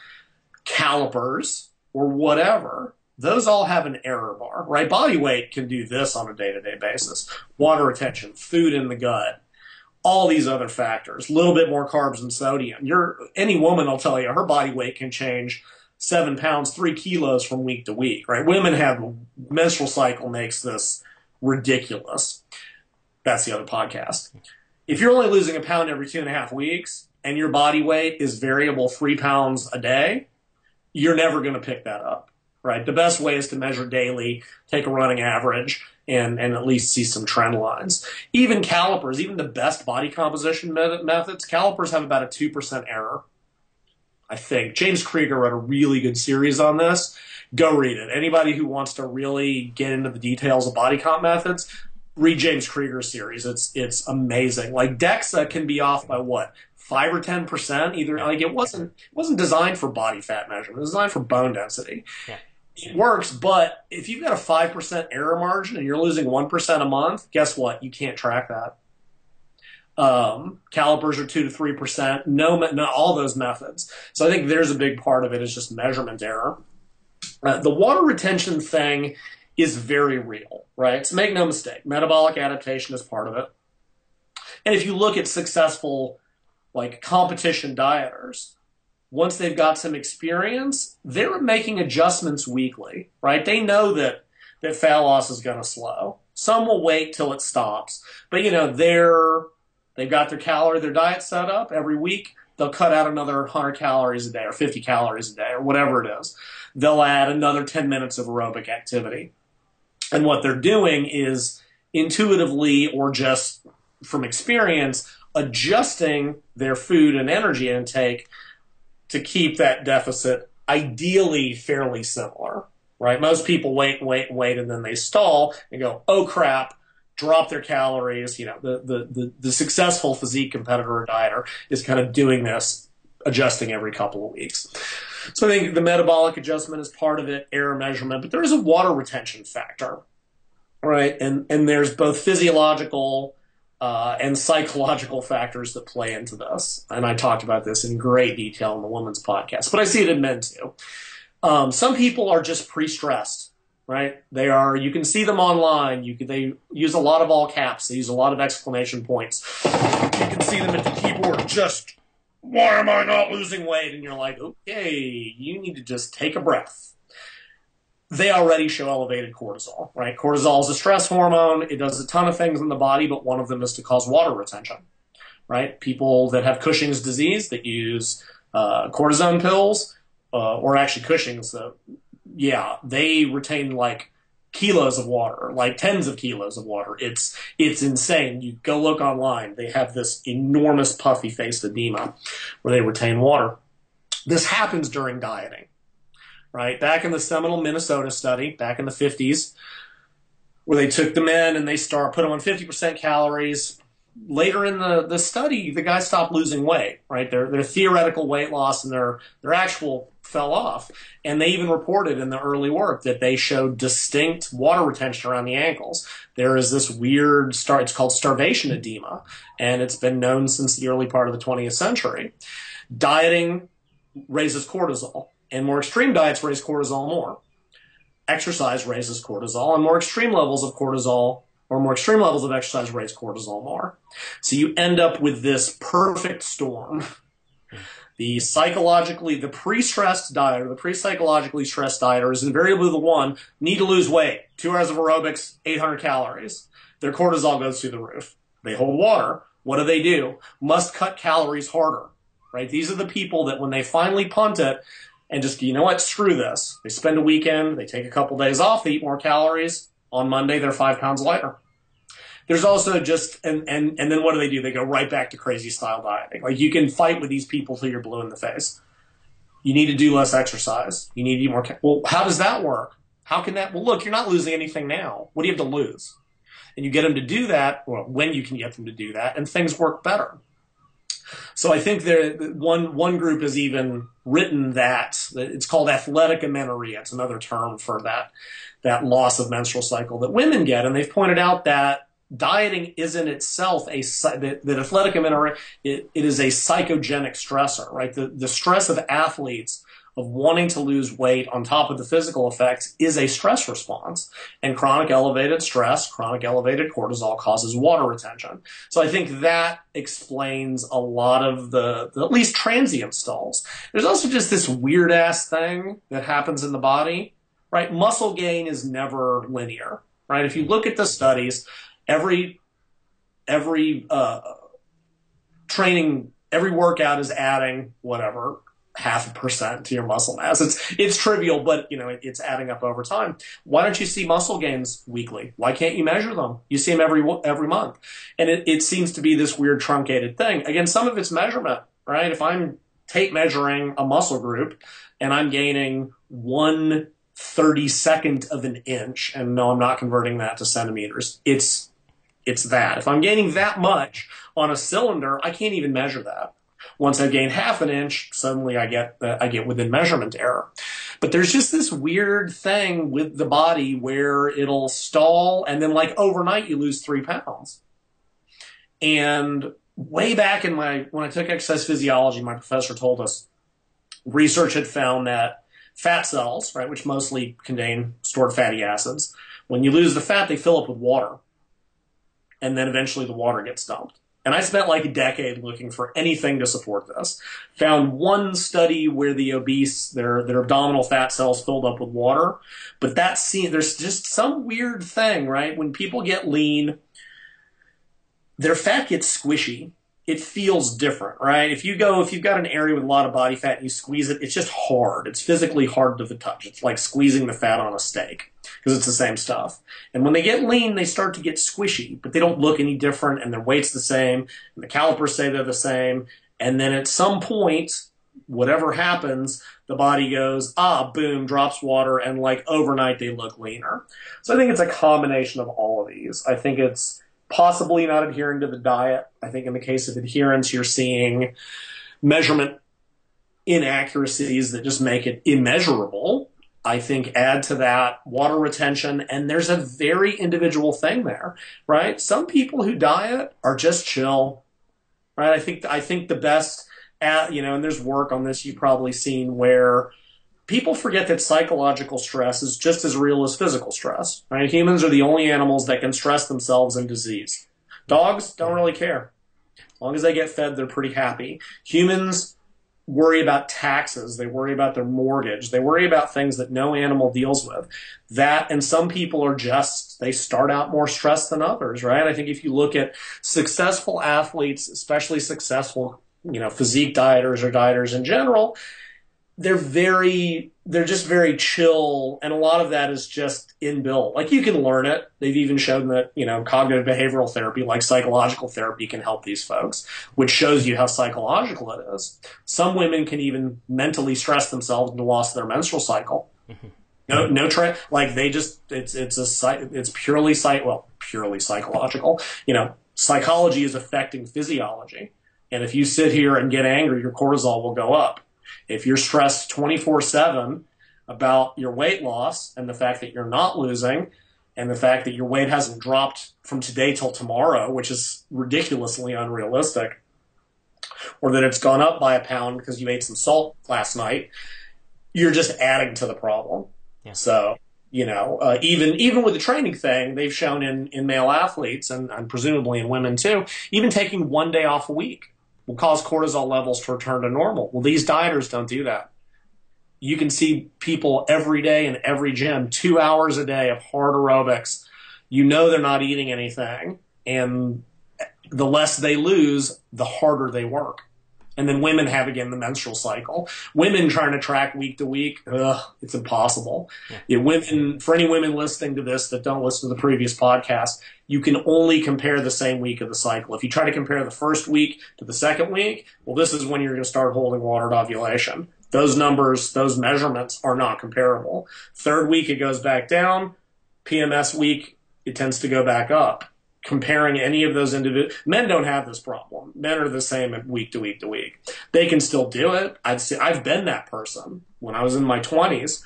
calipers or whatever, those all have an error bar, right? Body weight can do this on a day to day basis. Water retention, food in the gut, all these other factors, a little bit more carbs and sodium. Your any woman will tell you her body weight can change seven pounds, three kilos from week to week, right? Women have menstrual cycle makes this ridiculous. That's the other podcast. If you're only losing a pound every two and a half weeks and your body weight is variable three pounds a day, you're never going to pick that up, right? The best way is to measure daily, take a running average, and, and at least see some trend lines. Even calipers, even the best body composition methods, calipers have about a 2% error. I think James Krieger wrote a really good series on this. Go read it. Anybody who wants to really get into the details of body comp methods, read James Krieger's series. It's it's amazing. Like DEXA can be off by what five or ten percent. Either like it wasn't it wasn't designed for body fat measurement. It was designed for bone density. Yeah. It works, but if you've got a five percent error margin and you're losing one percent a month, guess what? You can't track that. Um, calipers are two to three percent. No, not all those methods. So I think there's a big part of it is just measurement error. Uh, the water retention thing is very real, right? So make no mistake, metabolic adaptation is part of it. And if you look at successful like competition dieters, once they've got some experience, they're making adjustments weekly, right? They know that that fat loss is going to slow. Some will wait till it stops, but you know they're they've got their calorie their diet set up every week. They'll cut out another 100 calories a day or 50 calories a day or whatever it is. They'll add another 10 minutes of aerobic activity. And what they're doing is intuitively or just from experience adjusting their food and energy intake to keep that deficit ideally fairly similar, right? Most people wait, wait, wait, and then they stall and go, oh crap, drop their calories. You know, the, the, the, the successful physique competitor or dieter is kind of doing this, adjusting every couple of weeks. So I think the metabolic adjustment is part of it, error measurement, but there is a water retention factor, right? And, and there's both physiological uh, and psychological factors that play into this. And I talked about this in great detail in the women's podcast, but I see it in men too. Um, some people are just pre-stressed, right? They are. You can see them online. You can, they use a lot of all caps. They use a lot of exclamation points. You can see them at the keyboard. Just why am I not losing weight? And you're like, okay, you need to just take a breath they already show elevated cortisol, right? Cortisol is a stress hormone. It does a ton of things in the body, but one of them is to cause water retention, right? People that have Cushing's disease that use uh, cortisone pills, uh, or actually Cushing's, uh, yeah, they retain like kilos of water, like tens of kilos of water. It's it's insane. You go look online. They have this enormous puffy faced edema where they retain water. This happens during dieting, right? Back in the seminal Minnesota study, back in the 50s, where they took the men and they start put them on 50% calories. Later in the, the study, the guys stopped losing weight, right? Their their theoretical weight loss and their their actual fell off. And they even reported in the early work that they showed distinct water retention around the ankles. There is this weird star, it's called starvation edema, and it's been known since the early part of the 20th century. Dieting raises cortisol, and more extreme diets raise cortisol more. Exercise raises cortisol, and more extreme levels of cortisol or more extreme levels of exercise raise cortisol more. So you end up with this perfect storm the psychologically, the pre-stressed dieter, the pre-psychologically stressed dieter is invariably the one need to lose weight. Two hours of aerobics, 800 calories. Their cortisol goes through the roof. They hold water. What do they do? Must cut calories harder, right? These are the people that when they finally punt it and just, you know what, screw this. They spend a weekend, they take a couple days off, they eat more calories. On Monday, they're five pounds lighter. There's also just and and and then what do they do? They go right back to crazy style dieting. Like you can fight with these people till you're blue in the face. You need to do less exercise. You need to eat more. Well, how does that work? How can that? Well, look, you're not losing anything now. What do you have to lose? And you get them to do that, or when you can get them to do that, and things work better. So I think there one one group has even written that it's called athletic amenorrhea. It's another term for that that loss of menstrual cycle that women get, and they've pointed out that dieting isn't itself a that, that athletic amenorrhea it, it is a psychogenic stressor right the, the stress of athletes of wanting to lose weight on top of the physical effects is a stress response. And chronic elevated stress chronic elevated cortisol causes water retention. So i think that explains a lot of the, the at least transient stalls. There's also just this weird ass thing that happens in the body right? Muscle gain is never linear right? If you look at the studies every every uh, training, every workout is adding whatever half a percent to your muscle mass. It's it's trivial, but you know it, it's adding up over time. Why don't you see muscle gains weekly? Why can't you measure them? You see them every every month, and it, it seems to be this weird truncated thing. Again, some of it's measurement, right? If I'm tape measuring a muscle group and I'm gaining one thirty second of an inch, and no, I'm not converting that to centimeters. It's it's that. If I'm gaining that much on a cylinder, I can't even measure that. Once I gain half an inch, suddenly I get uh, I get within measurement error. But there's just this weird thing with the body where it'll stall, and then like overnight you lose three pounds. And way back in my when I took exercise physiology, my professor told us research had found that fat cells, right, which mostly contain stored fatty acids, when you lose the fat, they fill up with water and then eventually the water gets dumped. And I spent like a decade looking for anything to support this. Found one study where the obese, their their abdominal fat cells filled up with water, but that scene, there's just some weird thing, right? When people get lean, their fat gets squishy. It feels different, right? If you go, if you've got an area with a lot of body fat and you squeeze it, it's just hard. It's physically hard to the touch. It's like squeezing the fat on a steak because it's the same stuff. And when they get lean, they start to get squishy, but they don't look any different and their weight's the same and the calipers say they're the same. And then at some point, whatever happens, the body goes, ah, boom, drops water, and like overnight they look leaner. So I think it's a combination of all of these. I think it's possibly not adhering to the diet. I think in the case of adherence, you're seeing measurement inaccuracies that just make it immeasurable. I think add to that water retention, and there's a very individual thing there, right? Some people who diet are just chill, right? I think I think the best, at, you know, and there's work on this you've probably seen where people forget that psychological stress is just as real as physical stress, right? Humans are the only animals that can stress themselves in disease. Dogs don't really care. As long as they get fed, they're pretty happy. Humans worry about taxes. They worry about their mortgage. They worry about things that no animal deals with. That, and some people are just, they start out more stressed than others, right? I think if you look at successful athletes, especially successful, you know, physique dieters or dieters in general, they're very they're just very chill and a lot of that is just inbuilt. Like you can learn it. They've even shown that you know cognitive behavioral therapy like psychological therapy can help these folks which shows you how psychological it is. Some women can even mentally stress themselves into loss of their menstrual cycle. Mm-hmm. No no tra- like they just it's it's a it's purely psych well purely psychological. You know psychology is affecting physiology and if you sit here and get angry your cortisol will go up if you're stressed 24 7 about your weight loss and the fact that you're not losing and the fact that your weight hasn't dropped from today till tomorrow, which is ridiculously unrealistic, or that it's gone up by a pound because you ate some salt last night, you're just adding to the problem. Yeah. So, you know, uh, even even with the training thing, they've shown in, in male athletes and, and presumably in women too, even taking one day off a week will cause cortisol levels to return to normal. Well, these dieters don't do that. You can see people every day in every gym, two hours a day of hard aerobics. You know they're not eating anything, and the less they lose, the harder they work. And then women have again the menstrual cycle. Women trying to track week to week, ugh, it's impossible. Yeah. Women, for any women listening to this that don't listen to the previous podcast, you can only compare the same week of the cycle. If you try to compare the first week to the second week, well, this is when you're going to start holding water at ovulation. Those numbers, those measurements are not comparable. Third week, it goes back down. PMS week, it tends to go back up comparing any of those individuals. Men don't have this problem. Men are the same week to week to week. They can still do it. I've seen, I've been that person when I was in my twenties.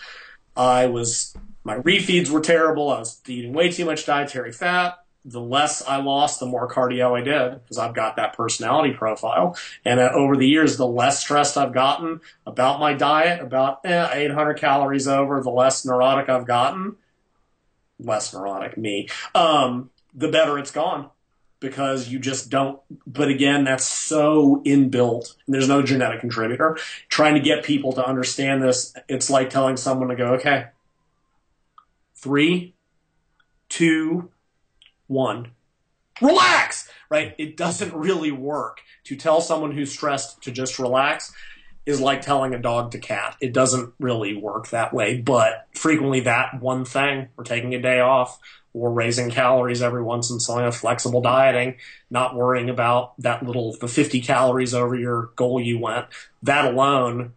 I was my refeeds were terrible. I was eating way too much dietary fat. The less I lost, the more cardio I did because I've got that personality profile. And uh, over the years, the less stressed I've gotten about my diet, about eh, 800 calories over, the less neurotic I've gotten. Less neurotic, me. Um, the better it's gone because you just don't. But again, that's so inbuilt. There's no genetic contributor. Trying to get people to understand this, it's like telling someone to go, okay, three, two, one, relax, right? It doesn't really work. To tell someone who's stressed to just relax is like telling a dog to cat. It doesn't really work that way, but frequently that one thing, or taking a day off, or raising calories every once in a while, flexible dieting, not worrying about that little the 50 calories over your goal you went. That alone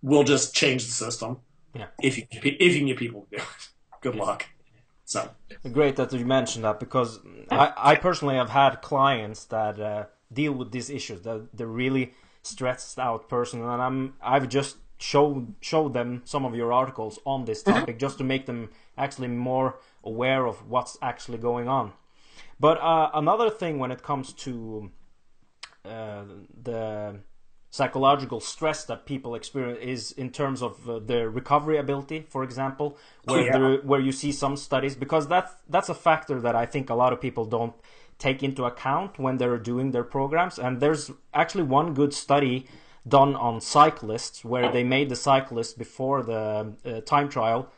will just change the system. Yeah. If you if you can get people to do it. (laughs) Good luck. So great that you mentioned that because I, I personally have had clients that uh, deal with these issues that they're really stressed out person and I'm I've just showed show them some of your articles on this mm-hmm. topic just to make them actually more aware of what's actually going on. But uh, another thing when it comes to uh, the psychological stress that people experience is in terms of uh, their recovery ability, for example, where yeah. there, where you see some studies because that's that's a factor that I think a lot of people don't take into account when they're doing their programs. And there's actually one good study done on cyclists where they made the cyclists before the uh, time trial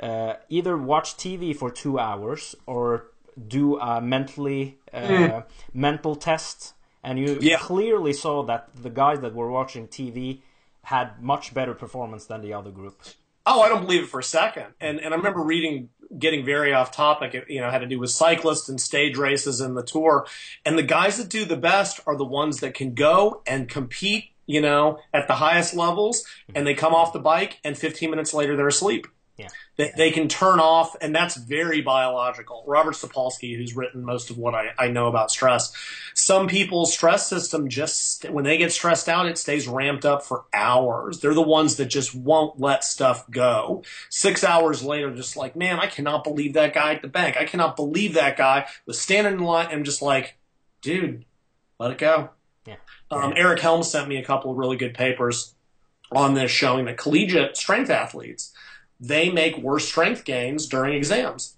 uh, either watch TV for two hours or do a mentally uh, mm. mental test, and you yeah. clearly saw that the guys that were watching TV had much better performance than the other group. Oh, I don't believe it for a second. And and I remember reading, getting very off topic. It, you know, had to do with cyclists and stage races and the tour. And the guys that do the best are the ones that can go and compete. You know, at the highest levels, mm-hmm. and they come off the bike, and 15 minutes later they're asleep. Yeah. They, they can turn off, and that's very biological. Robert Sapolsky, who's written most of what I, I know about stress, some people's stress system just, when they get stressed out, it stays ramped up for hours. They're the ones that just won't let stuff go. Six hours later, just like, man, I cannot believe that guy at the bank. I cannot believe that guy was standing in line I'm just like, dude, let it go. Um, Eric Helms sent me a couple of really good papers on this showing that collegiate strength athletes they make worse strength gains during exams.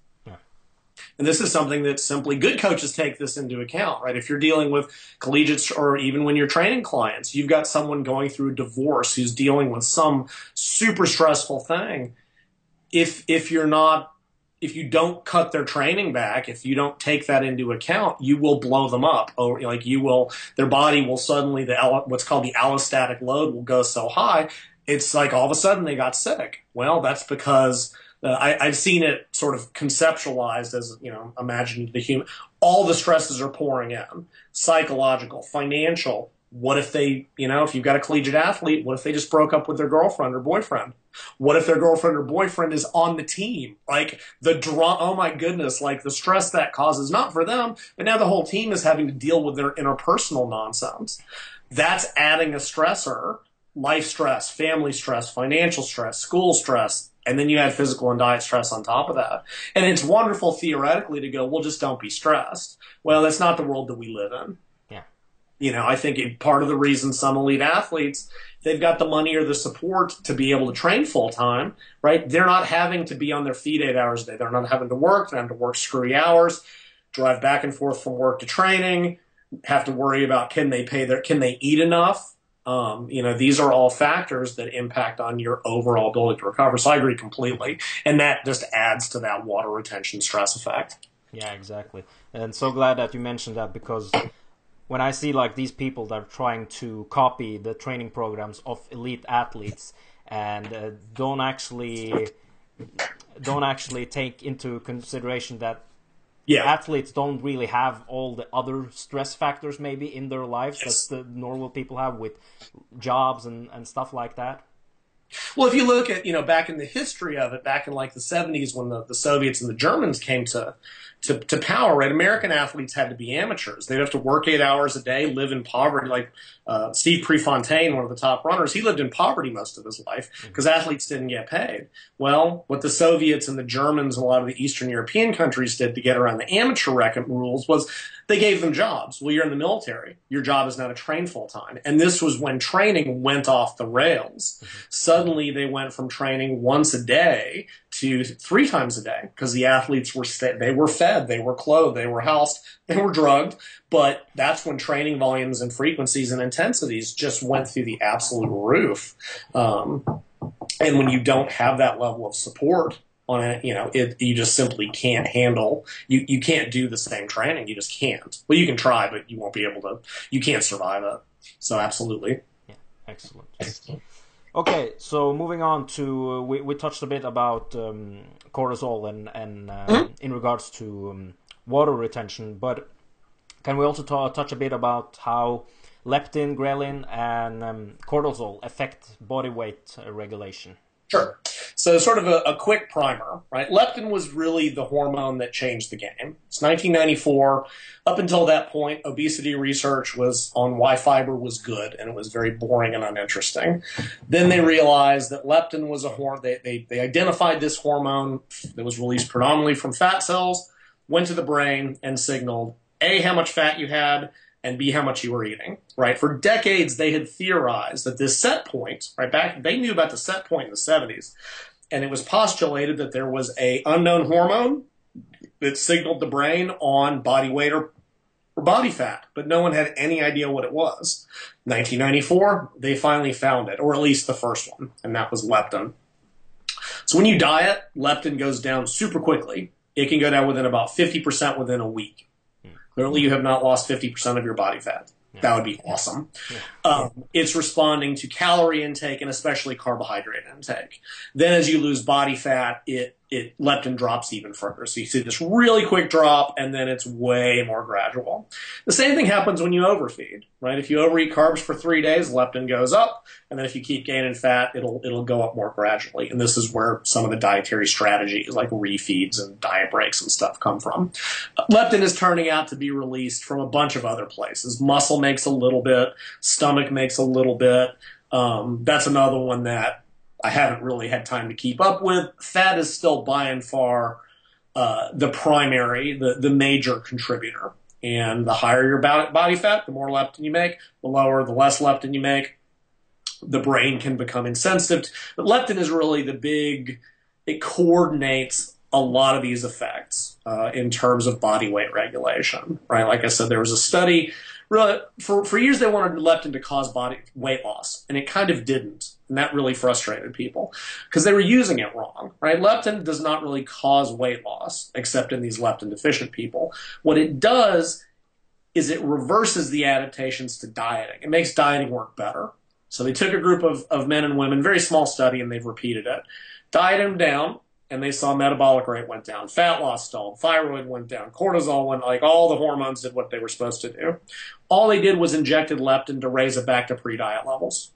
And this is something that simply good coaches take this into account, right? If you're dealing with collegiates or even when you're training clients, you've got someone going through a divorce who's dealing with some super stressful thing. If if you're not if you don't cut their training back, if you don't take that into account, you will blow them up. Or like you will, their body will suddenly the what's called the allostatic load will go so high. It's like all of a sudden they got sick. Well, that's because uh, I, I've seen it sort of conceptualized as you know, imagine the human. All the stresses are pouring in: psychological, financial, what if they, you know, if you've got a collegiate athlete, what if they just broke up with their girlfriend or boyfriend? What if their girlfriend or boyfriend is on the team? Like the draw, oh my goodness, like the stress that causes, not for them, but now the whole team is having to deal with their interpersonal nonsense. That's adding a stressor, life stress, family stress, financial stress, school stress, and then you add physical and diet stress on top of that. And it's wonderful theoretically to go, well, just don't be stressed. Well, that's not the world that we live in you know, I think part of the reason some elite athletes, they've got the money or the support to be able to train full time, right? They're not having to be on their feet eight hours a day. They're not having to work. They're having to work screwy hours, drive back and forth from work to training, have to worry about can they pay their, can they eat enough? Um, you know, these are all factors that impact on your overall ability to recover. So I agree completely. And that just adds to that water retention stress effect. Yeah, exactly. And so glad that you mentioned that because when I see like these people that are trying to copy the training programs of elite athletes and uh, don't actually don't actually take into consideration that yeah. athletes don't really have all the other stress factors maybe in their lives yes. that the normal people have with jobs and, and stuff like that. Well, if you look at, you know, back in the history of it, back in like the 70s when the, the Soviets and the Germans came to to, to power, right? American athletes had to be amateurs. They'd have to work eight hours a day, live in poverty. Like uh, Steve Prefontaine, one of the top runners, he lived in poverty most of his life because mm-hmm. athletes didn't get paid. Well, what the Soviets and the Germans and a lot of the Eastern European countries did to get around the amateur record rules was they gave them jobs. Well, you're in the military. Your job is now to train full time. And this was when training went off the rails. Mm-hmm. Suddenly they went from training once a day to three times a day because the athletes were sta- they were fed, they were clothed, they were housed, (laughs) they were drugged. But that's when training volumes and frequencies and intensities just went through the absolute roof. Um, and when you don't have that level of support on it, you know, it, you just simply can't handle, you, you can't do the same training. You just can't. Well, you can try, but you won't be able to, you can't survive it. So absolutely. Yeah, excellent. excellent. Okay, so moving on to uh, we, we touched a bit about um, cortisol and and uh, mm-hmm. in regards to um, water retention, but can we also touch a bit about how leptin, ghrelin, and um, cortisol affect body weight uh, regulation? Sure. So, sort of a, a, quick primer, right? Leptin was really the hormone that changed the game. It's 1994. Up until that point, obesity research was on why fiber was good, and it was very boring and uninteresting. Then they realized that leptin was a hormone. They, they, they identified this hormone that was released predominantly from fat cells, went to the brain, and signaled A, how much fat you had, and B, how much you were eating, right? For decades, they had theorized that this set point, right back, they knew about the set point in the 70s and it was postulated that there was a unknown hormone that signaled the brain on body weight or, or body fat, but no one had any idea what it was. 1994, they finally found it, or at least the first one, and that was leptin. So when you diet, leptin goes down super quickly. It can go down within about 50% within a week. Clearly, you have not lost 50% of your body fat. Yeah. That would be awesome. Yeah. Um, it's responding to calorie intake and especially carbohydrate intake. Then, as you lose body fat, it it leptin drops even further. So you see this really quick drop, and then it's way more gradual. The same thing happens when you overfeed, right? If you overeat carbs for three days, leptin goes up, and then if you keep gaining fat, it'll it'll go up more gradually. And this is where some of the dietary strategies like refeeds and diet breaks and stuff come from. Leptin is turning out to be released from a bunch of other places. Muscle makes a little bit, stomach makes a little bit. Um, that's another one that I haven't really had time to keep up with. Fat is still by and far uh, the primary, the, the major contributor. And the higher your body fat, the more leptin you make. The lower, the less leptin you make. The brain can become insensitive. But leptin is really the big, it coordinates a lot of these effects uh, in terms of body weight regulation, right? Like I said, there was a study for, for years they wanted leptin to cause body weight loss, and it kind of didn't. And that really frustrated people because they were using it wrong, right? Leptin does not really cause weight loss, except in these leptin deficient people. What it does is it reverses the adaptations to dieting. It makes dieting work better. So they took a group of, of men and women, very small study, and they've repeated it, dieted them down, and they saw metabolic rate went down, fat loss stalled, thyroid went down, cortisol went, like all the hormones did what they were supposed to do. All they did was injected leptin to raise it back to pre-diet levels.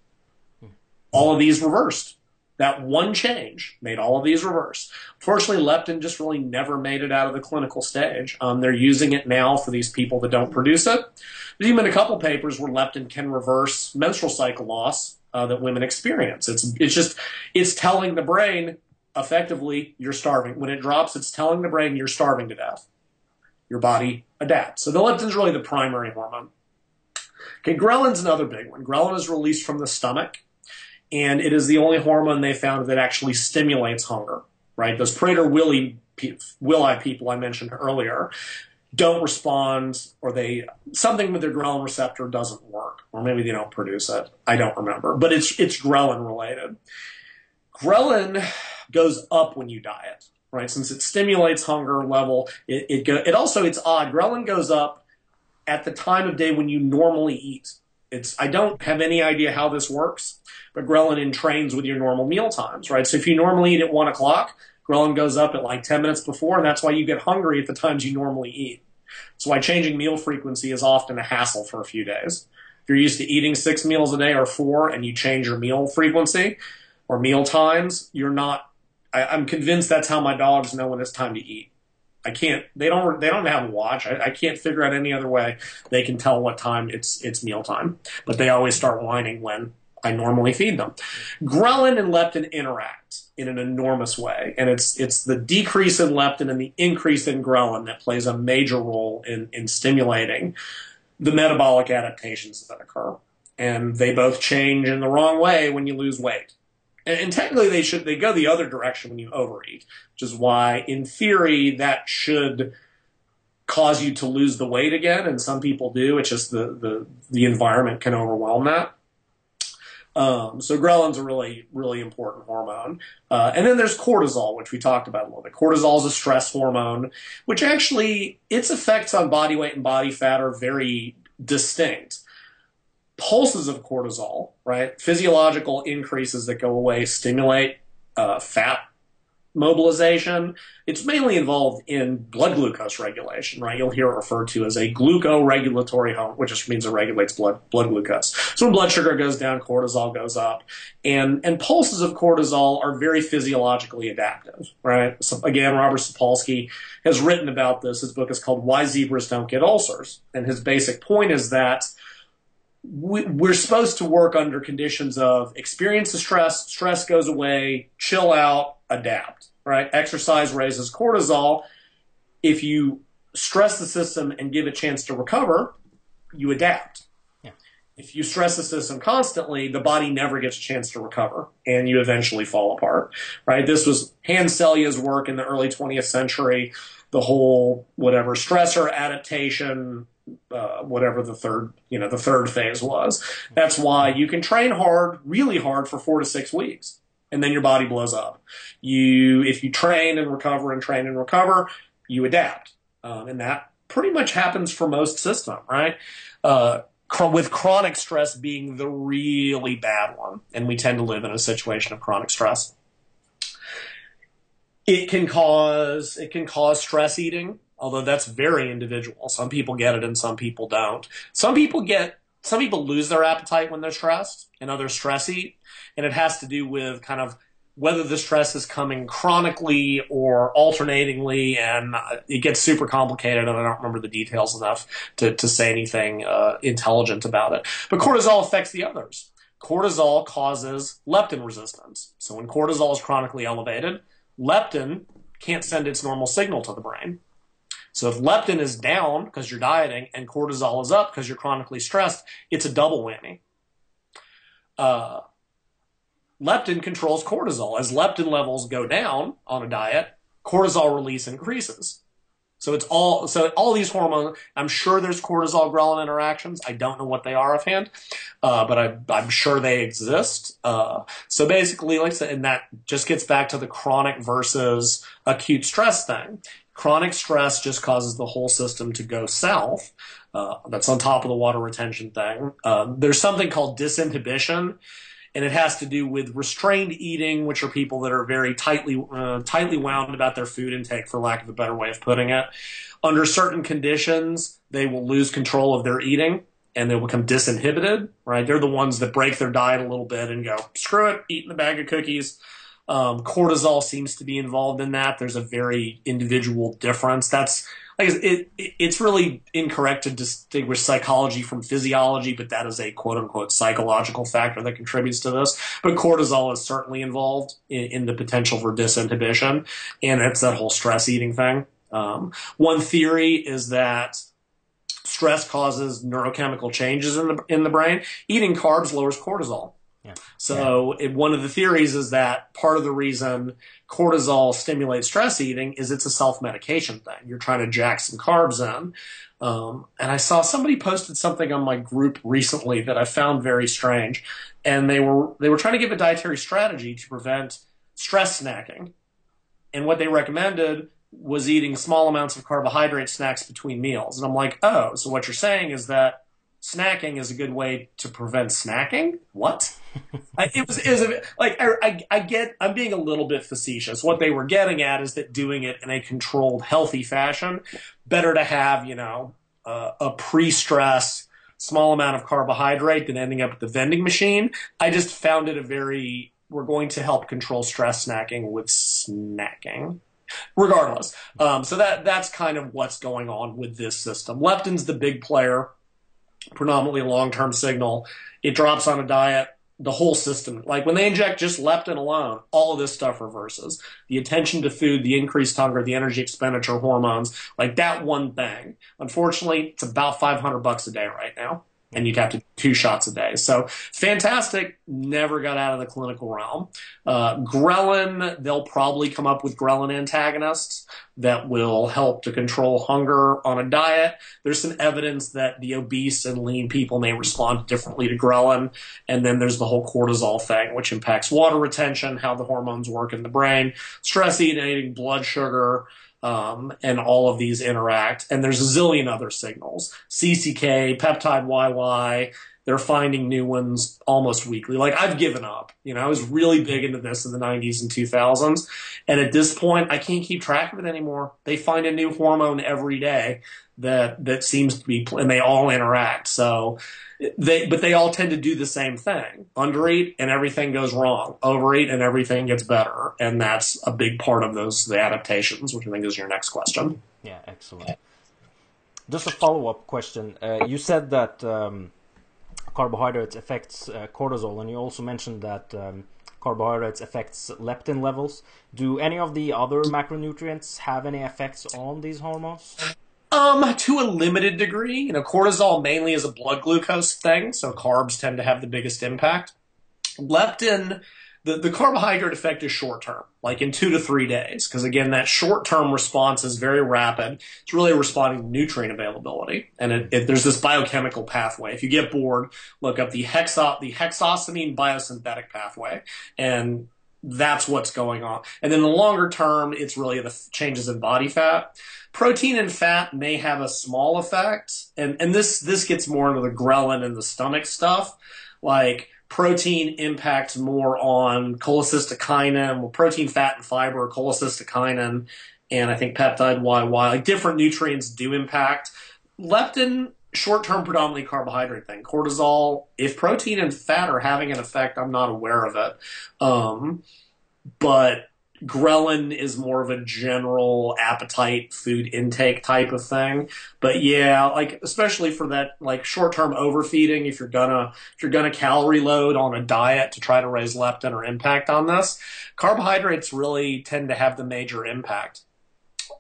All of these reversed. That one change made all of these reverse. Fortunately, leptin just really never made it out of the clinical stage. Um, they're using it now for these people that don't produce it. There's even a couple papers where leptin can reverse menstrual cycle loss uh, that women experience. It's it's just it's telling the brain effectively you're starving. When it drops, it's telling the brain you're starving to death. Your body adapts. So the leptin's really the primary hormone. Okay, ghrelin's another big one. Ghrelin is released from the stomach, and it is the only hormone they found that actually stimulates hunger. Right? Those Prader-Willi Willi people I mentioned earlier don't respond, or they something with their ghrelin receptor doesn't work, or maybe they don't produce it. I don't remember, but it's it's ghrelin related. Ghrelin goes up when you diet, right? Since it stimulates hunger level, it, it go, it also it's odd. Ghrelin goes up at the time of day when you normally eat. It's I don't have any idea how this works, but ghrelin entrains with your normal meal times, right? So if you normally eat at one o'clock, ghrelin goes up at like 10 minutes before, and that's why you get hungry at the times you normally eat. That's why changing meal frequency is often a hassle for a few days. If you're used to eating six meals a day or four and you change your meal frequency or meal times, you're not I, am convinced that's how my dogs know when it's time to eat. I can't. They don't. They don't have a watch. I, I, can't figure out any other way they can tell what time it's it's meal time. But they always start whining when I normally feed them. Ghrelin and leptin interact in an enormous way, and it's it's the decrease in leptin and the increase in ghrelin that plays a major role in in stimulating the metabolic adaptations that occur. And they both change in the wrong way when you lose weight. And, and technically, they should they go the other direction when you overeat, which is why, in theory, that should cause you to lose the weight again. And some people do. It's just the the the environment can overwhelm that. Um, so ghrelin's a really, really important hormone. Uh, and then there's cortisol, which we talked about a little bit. Cortisol is a stress hormone, which actually its effects on body weight and body fat are very distinct pulses of cortisol, right? Physiological increases that go away stimulate uh, fat mobilization. It's mainly involved in blood glucose regulation, right? You'll hear it referred to as a glucoregulatory hormone, which just means it regulates blood blood glucose. So when blood sugar goes down, cortisol goes up, and and pulses of cortisol are very physiologically adaptive, right? So again, Robert Sapolsky has written about this. His book is called "Why Zebras Don't Get Ulcers," and his basic point is that we, are supposed to work under conditions of experience the stress, stress goes away, chill out, adapt, right? Exercise raises cortisol. If you stress the system and give it a chance to recover, you adapt. Yeah. If you stress the system constantly, the body never gets a chance to recover and you eventually fall apart, right? This was Hans Selye's work in the early 20th century, the whole whatever stressor adaptation uh, whatever the third, you know, the third phase was. That's why you can train hard, really hard for four to six weeks, and then your body blows up. You, if you train and recover and train and recover, you adapt, um, and that pretty much happens for most system, right? Uh, with chronic stress being the really bad one, and we tend to live in a situation of chronic stress. It can cause it can cause stress eating although that's very individual. Some people get it and some people don't. Some people get some people lose their appetite when they're stressed and others stress eat, and it has to do with kind of whether the stress is coming chronically or alternatingly, and it gets super complicated, and I don't remember the details enough to, to say anything uh, intelligent about it. But cortisol affects the others. Cortisol causes leptin resistance. So when cortisol is chronically elevated, leptin can't send its normal signal to the brain. So if leptin is down because you're dieting and cortisol is up because you're chronically stressed, it's a double whammy. Uh, leptin controls cortisol. As leptin levels go down on a diet, cortisol release increases. So it's all so all these hormones. I'm sure there's cortisol ghrelin interactions. I don't know what they are offhand, uh, but I, I'm sure they exist. Uh, so basically, like I said, and that just gets back to the chronic versus acute stress thing. Chronic stress just causes the whole system to go south. Uh, that's on top of the water retention thing. Uh, there's something called disinhibition and it has to do with restrained eating, which are people that are very tightly uh, tightly wound about their food intake, for lack of a better way of putting it. Under certain conditions, they will lose control of their eating and they'll become disinhibited. Right? They're the ones that break their diet a little bit and go, "Screw it, eating a bag of cookies." Um, cortisol seems to be involved in that. There's a very individual difference. That's like it, it, it's really incorrect to distinguish psychology from physiology, but that is a quote unquote psychological factor that contributes to this. But cortisol is certainly involved in, in the potential for disinhibition, and it's that whole stress eating thing. Um, one theory is that stress causes neurochemical changes in the in the brain. Eating carbs lowers cortisol. So yeah. It, one of the theories is that part of the reason cortisol stimulates stress eating is it's a self medication thing. You're trying to jack some carbs in. Um, and I saw somebody posted something on my group recently that I found very strange, and they were they were trying to give a dietary strategy to prevent stress snacking, and what they recommended was eating small amounts of carbohydrate snacks between meals. And I'm like, oh, so what you're saying is that snacking is a good way to prevent snacking? What? (laughs) I, it was, it was a, like I, I, I, get. I'm being a little bit facetious. What they were getting at is that doing it in a controlled, healthy fashion, better to have you know uh, a pre-stress small amount of carbohydrate than ending up at the vending machine. I just found it a very. We're going to help control stress snacking with snacking. Regardless, um, so that that's kind of what's going on with this system. Leptin's the big player, predominantly long-term signal. It drops on a diet the whole system. Like when they inject just leptin alone, all of this stuff reverses. The attention to food, the increased hunger, the energy expenditure hormones, like that one thing. Unfortunately, it's about 500 bucks a day right now and you'd have to do two shots a day. So fantastic. Never got out of the clinical realm. Uh, ghrelin, they'll probably come up with ghrelin antagonists that will help to control hunger on a diet. There's some evidence that the obese and lean people may respond differently to ghrelin. And then there's the whole cortisol thing, which impacts water retention, how the hormones work in the brain, stress eating, blood sugar um, and all of these interact. And there's a zillion other signals. CCK, peptide YY, they're finding new ones almost weekly. Like I've given up. You know, I was really big into this in the 90s and 2000s. And at this point, I can't keep track of it anymore. They find a new hormone every day that, that seems to be, and they all interact. So they, but they all tend to do the same thing. Undereat and everything goes wrong. Overeat and everything gets better. And that's a big part of those, the adaptations, which I think is your next question. Yeah, excellent. Just a follow up question. Uh, you said that um, carbohydrates affects uh, cortisol, and you also mentioned that um, carbohydrates affects leptin levels. Do any of the other macronutrients have any effects on these hormones? Um, to a limited degree. You know, cortisol mainly is a blood glucose thing, so carbs tend to have the biggest impact. Leptin, the, the carbohydrate effect is short term, like in two to three days, because again, that short term response is very rapid. It's really responding to nutrient availability, and it, it, there's this biochemical pathway. If you get bored, look up the hexo the hexosamine biosynthetic pathway, and that's what's going on. And then the longer term, it's really the changes in body fat. Protein and fat may have a small effect, and and this this gets more into the ghrelin and the stomach stuff. Like protein impacts more on cholecystokinin, well, protein, fat, and fiber, cholecystokinin, and I think peptide YY. Like different nutrients do impact. Leptin short term predominantly carbohydrate thing. Cortisol, if protein and fat are having an effect, I'm not aware of it. Um, but ghrelin is more of a general appetite food intake type of thing. But yeah like especially for that like short-term overfeeding if you're gonna if you're gonna calorie load on a diet to try to raise leptin or impact on this carbohydrates really tend to have the major impact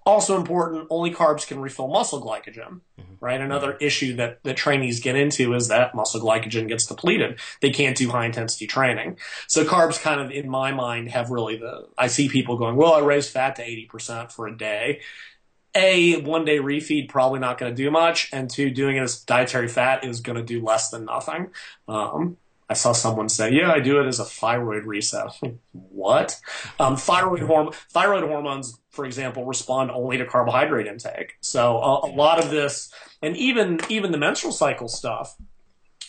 also important, only carbs can refill muscle glycogen, mm-hmm. right? Another issue that that trainees get into is that muscle glycogen gets depleted. They can't do high intensity training. So carbs kind of, in my mind, have really the, I see people going, well, I raised fat to 80% for a day. a one day refeed probably not going to do much, and two, doing it as dietary fat is going to do less than nothing. Um, I saw someone say, "Yeah, I do it as a thyroid reset." (laughs) what? Um, thyroid horm- thyroid hormones, for example, respond only to carbohydrate intake. So a, a lot of this, and even even the menstrual cycle stuff,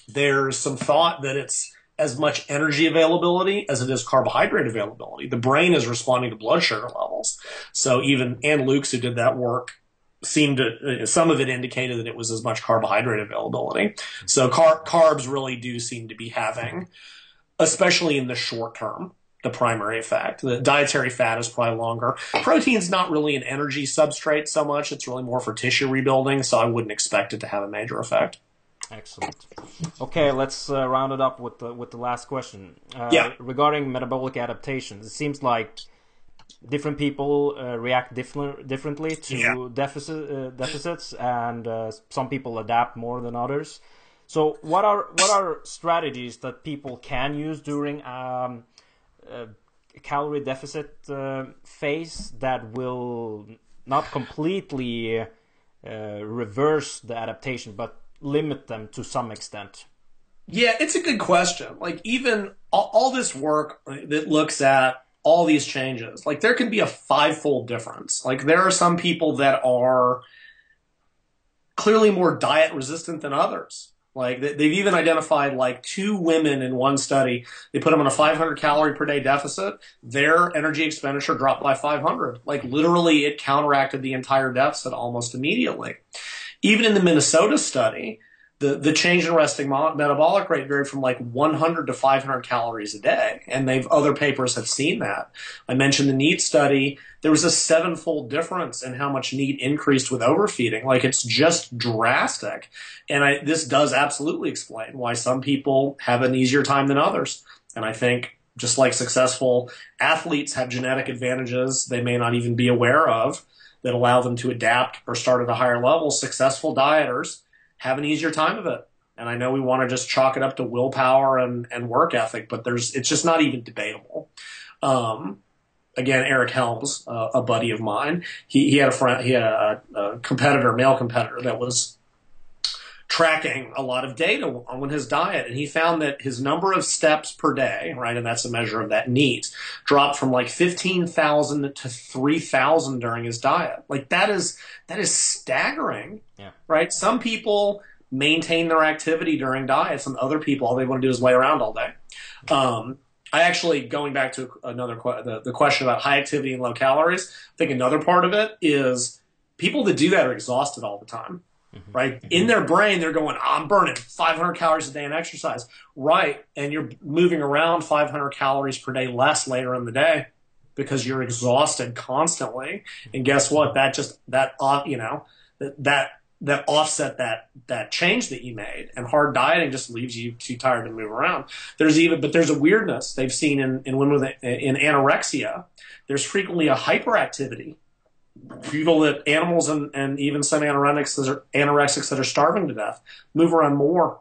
there's some thought that it's as much energy availability as it is carbohydrate availability. The brain is responding to blood sugar levels. So even Anne Loucks, who did that work, seemed to, uh, some of it indicated that it was as much carbohydrate availability. So car- carbs really do seem to be having, especially in the short term, the primary effect. The dietary fat is probably longer. Protein's not really an energy substrate so much. It's really more for tissue rebuilding. So I wouldn't expect it to have a major effect. Excellent. Okay, let's uh, round it up with the with the last question. Uh, yeah. Regarding metabolic adaptations, it seems like different people uh, react different differently to Yeah. deficit uh, deficits, and uh, some people adapt more than others. So, what are what are strategies that people can use during um, calorie deficit uh, phase that will not completely uh, reverse the adaptation, but limit them to some extent? Yeah, it's a good question. Like even all, all this work that looks at all these changes, like there can be a fivefold difference. Like there are some people that are clearly more diet resistant than others. Like they- they've even identified like two women in one study. They put them on a 500 calorie per day deficit. Their energy expenditure dropped by 500. Like literally, it counteracted the entire deficit almost immediately. Even in the Minnesota study, the, the change in resting metabolic rate varied from like 100 to 500 calories a day. And they've, other papers have seen that. I mentioned the NEAT study. There was a sevenfold difference in how much NEAT increased with overfeeding. Like it's just drastic. And I, this does absolutely explain why some people have an easier time than others. And I think just like successful athletes have genetic advantages they may not even be aware of that allow them to adapt or start at a higher level, successful dieters have an easier time of it. And I know we want to just chalk it up to willpower and, and work ethic, but there's it's just not even debatable. Um, again, Eric Helms, uh, a buddy of mine, he, he had a friend, he had a, a competitor, male competitor, that was tracking a lot of data on his diet, and he found that his number of steps per day, right, and that's a measure of that NEAT, dropped from like fifteen thousand to three thousand during his diet. Like that is that is staggering, Yeah. right? Some people maintain their activity during diets, and other people all they want to do is lay around all day. Um, I actually, going back to another que- the, the question about high activity and low calories, I think another part of it is people that do that are exhausted all the time, Mm-hmm. right? Mm-hmm. In their brain, they're going, I'm burning 500 calories a day in exercise, right? And you're moving around 500 calories per day less later in the day because you're exhausted constantly. And guess what? That just that off, you know, that that that offset that that change that you made. And hard dieting just leaves you too tired to move around. There's even but there's a weirdness they've seen in in women with in anorexia. There's frequently a hyperactivity. People that animals and, and even some anorexics that are anorexics that are starving to death move around more.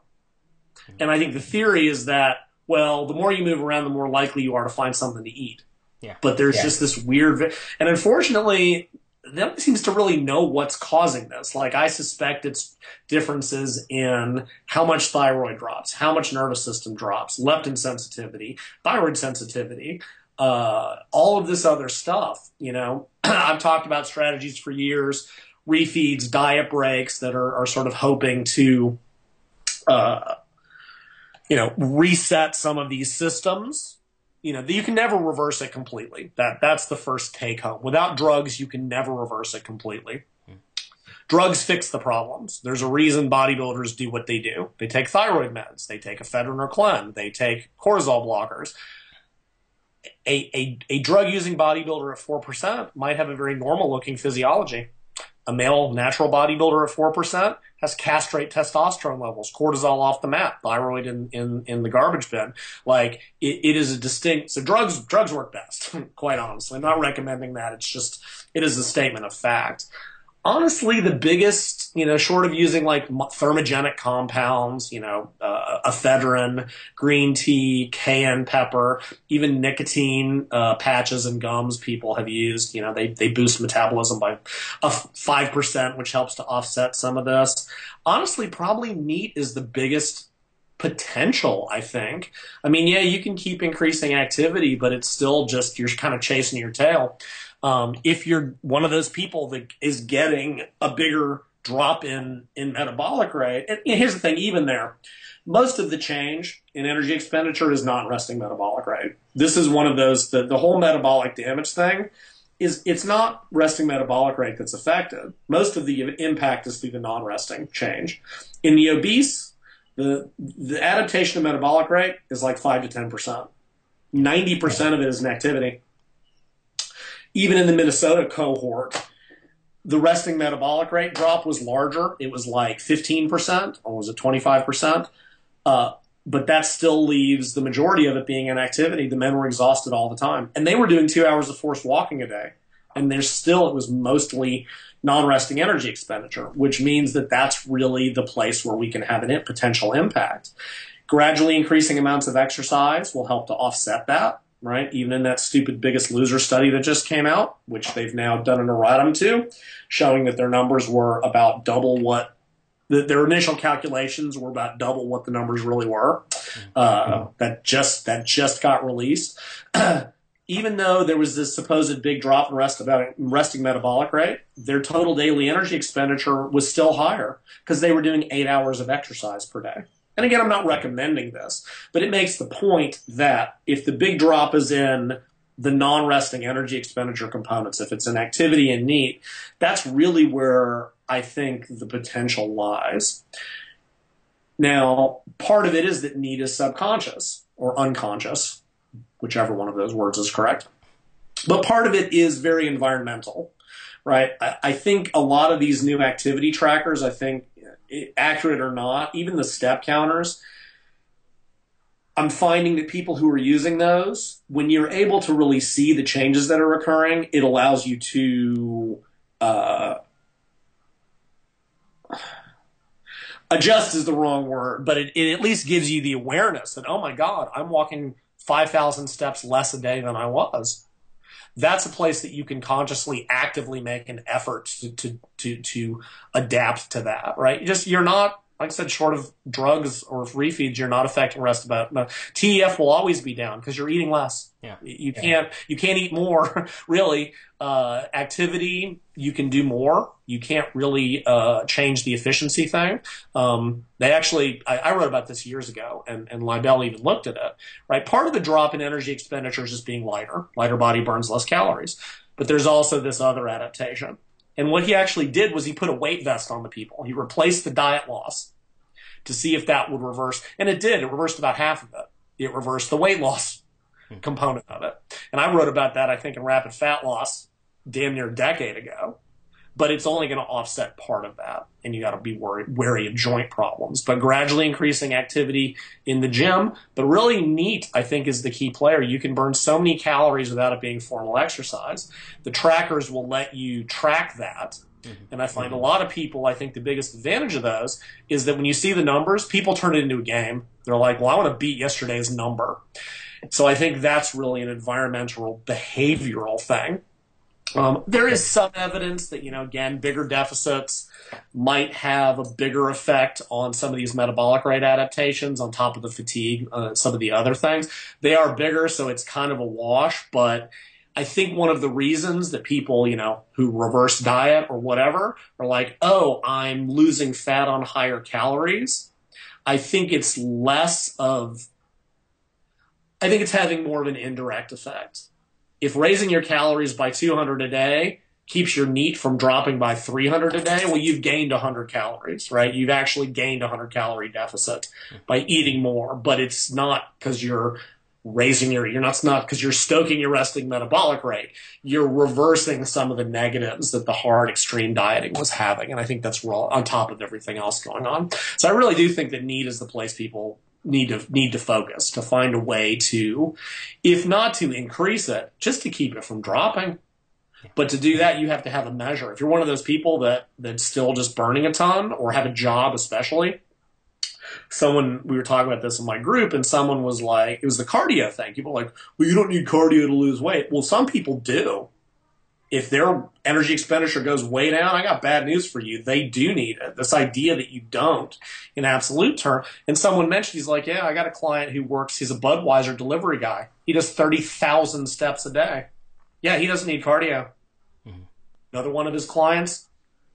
And I think the theory is that well, the more you move around, the more likely you are to find something to eat. Yeah. But there's Yeah. just this weird, vi- and unfortunately, nobody seems to really know what's causing this. Like, I suspect it's differences in how much thyroid drops, how much nervous system drops, leptin sensitivity, thyroid sensitivity, uh, all of this other stuff. You know, (clears throat) I've talked about strategies for years, refeeds, diet breaks that are, are sort of hoping to, uh, you know, reset some of these systems. You know you can never reverse it completely. That that's the first take home. Without drugs you can never reverse it completely. Drugs fix the problems. There's a reason bodybuilders do what they do. They take thyroid meds. They take ephedrine or clen they take cortisol blockers a, a, a drug using bodybuilder at 4% might have a very normal looking physiology a male natural bodybuilder at 4% has castrate testosterone levels, cortisol off the map, thyroid in, in, in the garbage bin. Like it, it is a distinct, so drugs, drugs work best, (laughs) quite honestly. I'm not recommending that. It's just, it is a statement of fact. Honestly the biggest, you know, short of using like thermogenic compounds, you know, uh, ephedrine, green tea, cayenne pepper, even nicotine uh, patches and gums people have used. You know, they they boost metabolism by a five percent, which helps to offset some of this. Honestly, probably NEAT is the biggest potential, I think. I mean, yeah, you can keep increasing activity, but it's still just you're kind of chasing your tail. Um, if you're one of those people that is getting a bigger drop in in metabolic rate, and here's the thing, even there, most of the change in energy expenditure is not resting metabolic rate. This is one of those the, the whole metabolic damage thing is it's not resting metabolic rate that's affected. Most of the impact is through the non-resting change. In the obese, the the adaptation of metabolic rate is like five to ten percent. Ninety percent of it is inactivity even in the Minnesota cohort, the resting metabolic rate drop was larger. It was like 15%, or was it 25%? Uh, but that still leaves the majority of it being inactivity. The men were exhausted all the time. And they were doing two hours of forced walking a day. And there's still, it was mostly non resting energy expenditure, which means that that's really the place where we can have a potential impact. Gradually increasing amounts of exercise will help to offset that right? Even in that stupid biggest loser study that just came out, which they've now done an erratum to, showing that their numbers were about double what their initial calculations were about double what the numbers really were. Uh, that just that just got released. (clears throat) Even though there was this supposed big drop in rest about resting metabolic rate, their total daily energy expenditure was still higher because they were doing eight hours of exercise per day. And again, I'm not recommending this, but it makes the point that if the big drop is in the non-resting energy expenditure components, if it's an activity in NEAT, that's really where I think the potential lies. Now, part of it is that NEAT is subconscious or unconscious, whichever one of those words is correct. But part of it is very environmental, right? I, I think a lot of these new activity trackers, I think accurate or not, even the step counters, I'm finding that people who are using those, when you're able to really see the changes that are occurring, it allows you to uh, adjust is the wrong word, but it, it at least gives you the awareness that, oh my God, I'm walking 5,000 steps less a day than I was that's a place that you can consciously actively make an effort to to to, to adapt to that right? Just you're not like I said, short of drugs or refeeds, you're not affecting rest about no. TEF will always be down because you're eating less. Yeah. You can't you can't eat more (laughs) really. Uh, activity you can do more. You can't really uh, change the efficiency thing. Um, they actually I, I, wrote about this years ago, and and Lidell even looked at it. Right, part of the drop in energy expenditure is just being lighter. Lighter body burns less calories, but there's also this other adaptation. And what he actually did was he put a weight vest on the people. He replaced the diet loss to see if that would reverse. And it did. It reversed about half of it. It reversed the weight loss hmm. component of it. And I wrote about that, I think, in Rapid Fat Loss damn near a decade ago. But it's only going to offset part of that. And you got to be worried, wary of joint problems. But gradually increasing activity in the gym, but really NEAT, I think, is the key player. You can burn so many calories without it being formal exercise. The trackers will let you track that Mm-hmm. And I find a lot of people, I think the biggest advantage of those is that when you see the numbers, people turn it into a game. They're like, well, I want to beat yesterday's number. So I think that's really an environmental behavioral thing. Um, there is some evidence that, you know, again, bigger deficits might have a bigger effect on some of these metabolic rate adaptations on top of the fatigue, uh, some of the other things. They are bigger, so it's kind of a wash, but I think one of the reasons that people, you know, who reverse diet or whatever are like, oh, I'm losing fat on higher calories. I think it's less of, I think it's having more of an indirect effect. If raising your calories by 200 a day keeps your NEAT from dropping by 300 a day, well, you've gained 100 calories, right? You've actually gained a 100 calorie deficit by eating more, but it's not because you're raising your you're not not because you're stoking your resting metabolic rate you're reversing some of the negatives that the hard extreme dieting was having and i think that's on top of everything else going on so i really do think that NEAT is the place people need to need to focus to find a way to if not to increase it just to keep it from dropping But to do that, you have to have a measure. If you're one of those people that that's still just burning a ton or have a job, especially, someone we were talking about this in my group, and someone was like, it was the cardio thing. People were like, well, you don't need cardio to lose weight. Well, some people do. If their energy expenditure goes way down, I got bad news for you. They do need it. This idea that you don't, in absolute term. And someone mentioned, he's like, yeah, I got a client who works. He's a Budweiser delivery guy. He does thirty thousand steps a day. Yeah, he doesn't need cardio. Mm-hmm. Another one of his clients,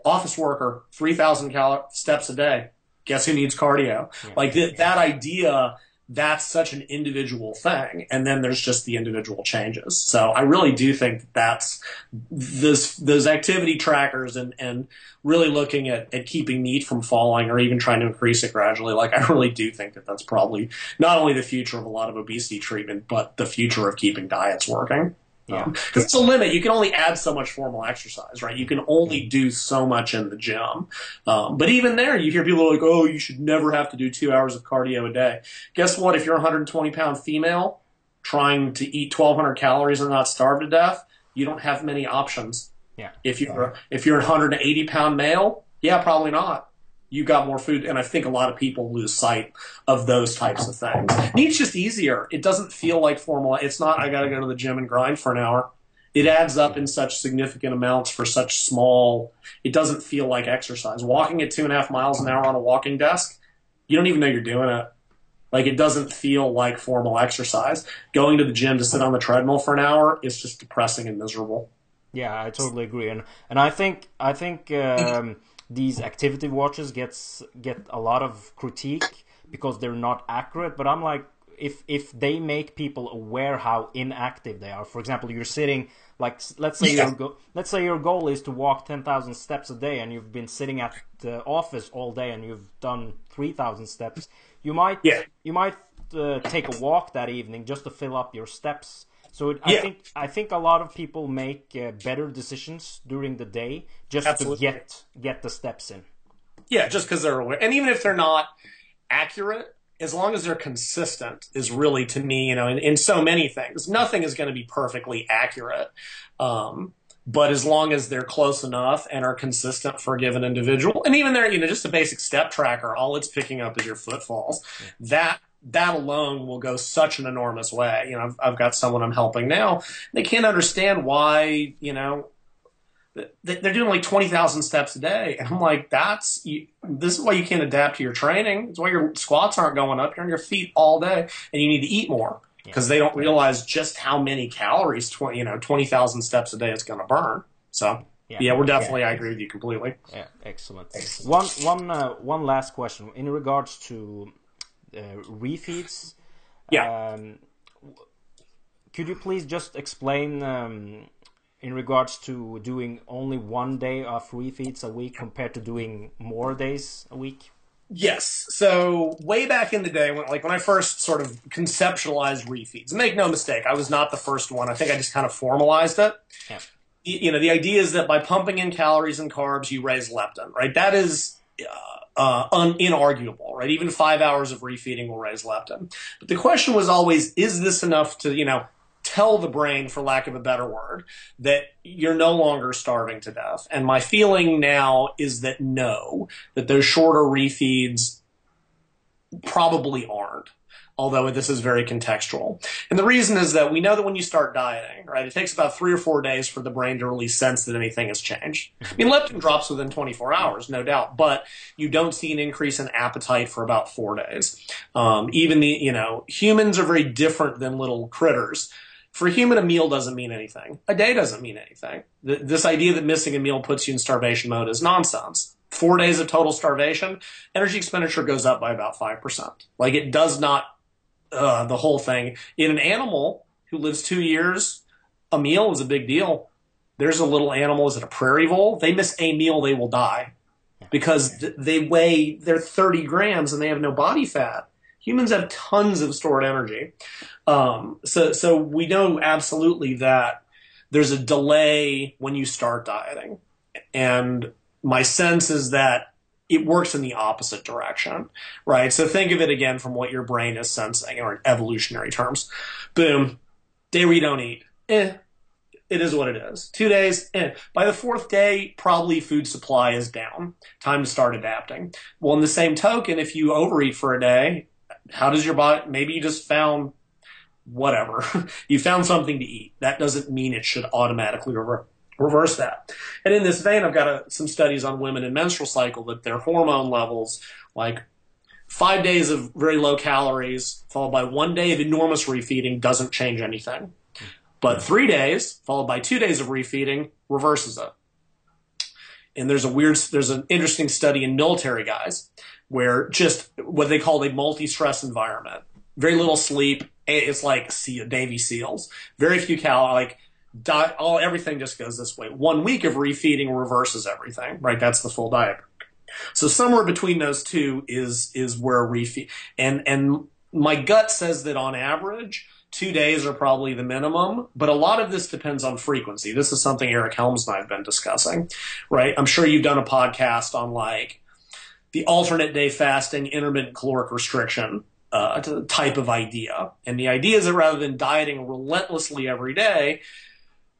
office worker, 3,000 cal- steps a day. Guess who needs cardio? Yeah. Like th- that idea, that's such an individual thing. And then there's just the individual changes. So I really do think that that's this, those activity trackers and, and really looking at, at keeping NEAT from falling or even trying to increase it gradually. Like (laughs) I really do think that that's probably not only the future of a lot of obesity treatment, but the future of keeping diets working. Yeah. (laughs) Because it's a limit. You can only add so much formal exercise, right? You can only do so much in the gym. Um, but even there, you hear people like, oh, you should never have to do two hours of cardio a day. Guess what? If you're a 120 pound female trying to eat 1,200 calories and not starve to death, you don't have many options. Yeah. If you're, if you're a 180 pound male, yeah, probably not you got more food. And I think a lot of people lose sight of those types of things. Neat's just easier. It doesn't feel like formal. It's not, I got to go to the gym and grind for an hour. It adds up in such significant amounts for such small, it doesn't feel like exercise. Walking at two and a half miles an hour on a walking desk, you don't even know you're doing it. Like it doesn't feel like formal exercise. Going to the gym to sit on the treadmill for an hour is just depressing and miserable. Yeah, I totally agree, and and I think I think um, (clears throat) these activity watches gets get a lot of critique because they're not accurate. But I'm like, if if they make people aware how inactive they are, for example, you're sitting like let's say yeah. your go- let's say your goal is to walk ten thousand steps a day, and you've been sitting at the office all day and you've done three thousand steps. You might yeah. you might uh, take a walk that evening just to fill up your steps so it, yeah. I think I think a lot of people make uh, better decisions during the day just Absolutely. to get get the steps in. Yeah, just because they're aware, and even if they're not accurate, as long as they're consistent, is really to me, you know, in, in so many things, nothing is going to be perfectly accurate. Um, but as long as they're close enough and are consistent for a given individual, and even there, you know, just a basic step tracker, all it's picking up is your footfalls. That that alone will go such an enormous way. You know, I've, I've got someone I'm helping now. They can't understand why, you know, they're doing like 20,000 steps a day. And I'm like, that's, you, this is why you can't adapt to your training. It's why your squats aren't going up. You're on your feet all day and you need to eat more because yeah. they don't realize just how many calories, 20, you know, 20,000 steps a day is going to burn. So, yeah, yeah we're definitely, yeah. I agree with you completely. Yeah, excellent. excellent. One, one, uh, one last question in regards to refeeds. Yeah. Um, could you please just explain um, in regards to doing only one day of refeeds a week compared to doing more days a week? Yes. So way back in the day, when like when I first sort of conceptualized refeeds, make no mistake, I was not the first one. I think I just kind of formalized it. Yeah. You know, the idea is that by pumping in calories and carbs, you raise leptin, right? That is uh, uh, un- inarguable, right? Even five hours of refeeding will raise leptin. But the question was always, is this enough to, you know, tell the brain, for lack of a better word, that you're no longer starving to death? And my feeling now is that no, that those shorter refeeds probably aren't although this is very contextual. And the reason is that we know that when you start dieting, right, it takes about three or four days for the brain to really sense that anything has changed. I mean, leptin drops within 24 hours, no doubt, but you don't see an increase in appetite for about four days. Um, even the, you know, humans are very different than little critters. For a human, a meal doesn't mean anything. A day doesn't mean anything. this idea that missing a meal puts you in starvation mode is nonsense four days of total starvation, energy expenditure goes up by about 5%. Like it does not uh, the whole thing. In an animal who lives two years, a meal is a big deal. There's a little animal, is it a prairie vole? They miss a meal, they will die because th- they weigh, they're 30 grams and they have no body fat. Humans have tons of stored energy. Um, so, so we know absolutely that there's a delay when you start dieting. And my sense is that it works in the opposite direction, right? So think of it again from what your brain is sensing or in evolutionary terms. Boom, day you don't eat. Eh. it is what it is. Two days in. By the fourth day, probably food supply is down. Time to start adapting. Well, in the same token, if you overeat for a day, how does your body, maybe you just found whatever. (laughs) you found something to eat. That doesn't mean it should automatically rever- reverse that. And in this vein, I've got a, some studies on women in menstrual cycle that their hormone levels, like five days of very low calories, followed by one day of enormous refeeding, doesn't change anything. But three days, followed by two days of refeeding, reverses it. And there's a weird, there's an interesting study in military guys where just what they call a multi-stress environment, very little sleep. It's like Navy SEALs, very few calories, like diet, all everything just goes this way. One week of refeeding reverses everything, right? That's the full diet. So somewhere between those two is is where refeed and and my gut says that on average two days are probably the minimum, but a lot of this depends on frequency. This is something Eric Helms and I have been discussing, right? I'm sure you've done a podcast on like the alternate day fasting, intermittent caloric restriction uh, type of idea. And the idea is that rather than dieting relentlessly every day,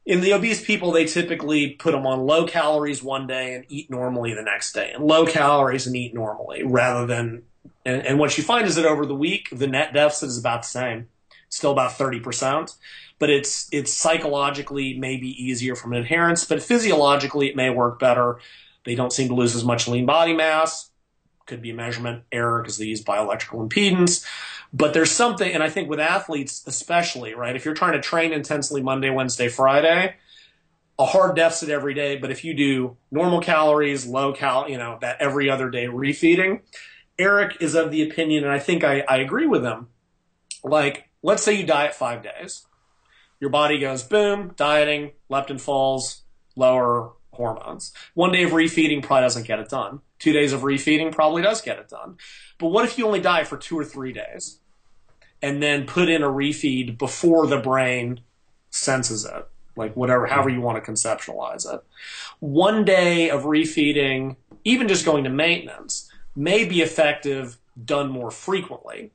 in the obese people, they typically put them on low calories one day and eat normally the next day, and low calories and eat normally rather than. And, and what you find is that over the week, the net deficit is about the same, still about 30%, but it's, it's psychologically maybe easier from an adherence, but physiologically it may work better. They don't seem to lose as much lean body mass. Could be a measurement error because they use bioelectrical impedance. But there's something, and I think with athletes especially, right? If you're trying to train intensely Monday, Wednesday, Friday, a hard deficit every day. But if you do normal calories, low cal, you know, that every other day refeeding, Eric is of the opinion, and I think I, I agree with him. Like, let's say you diet five days. Your body goes boom, dieting, leptin falls, lower hormones. One day of refeeding probably doesn't get it done. Two days of refeeding probably does get it done. But what if you only diet for two or three days? And then put in a refeed before the brain senses it, like whatever, however you want to conceptualize it. One day of refeeding, even just going to maintenance, may be effective done more frequently.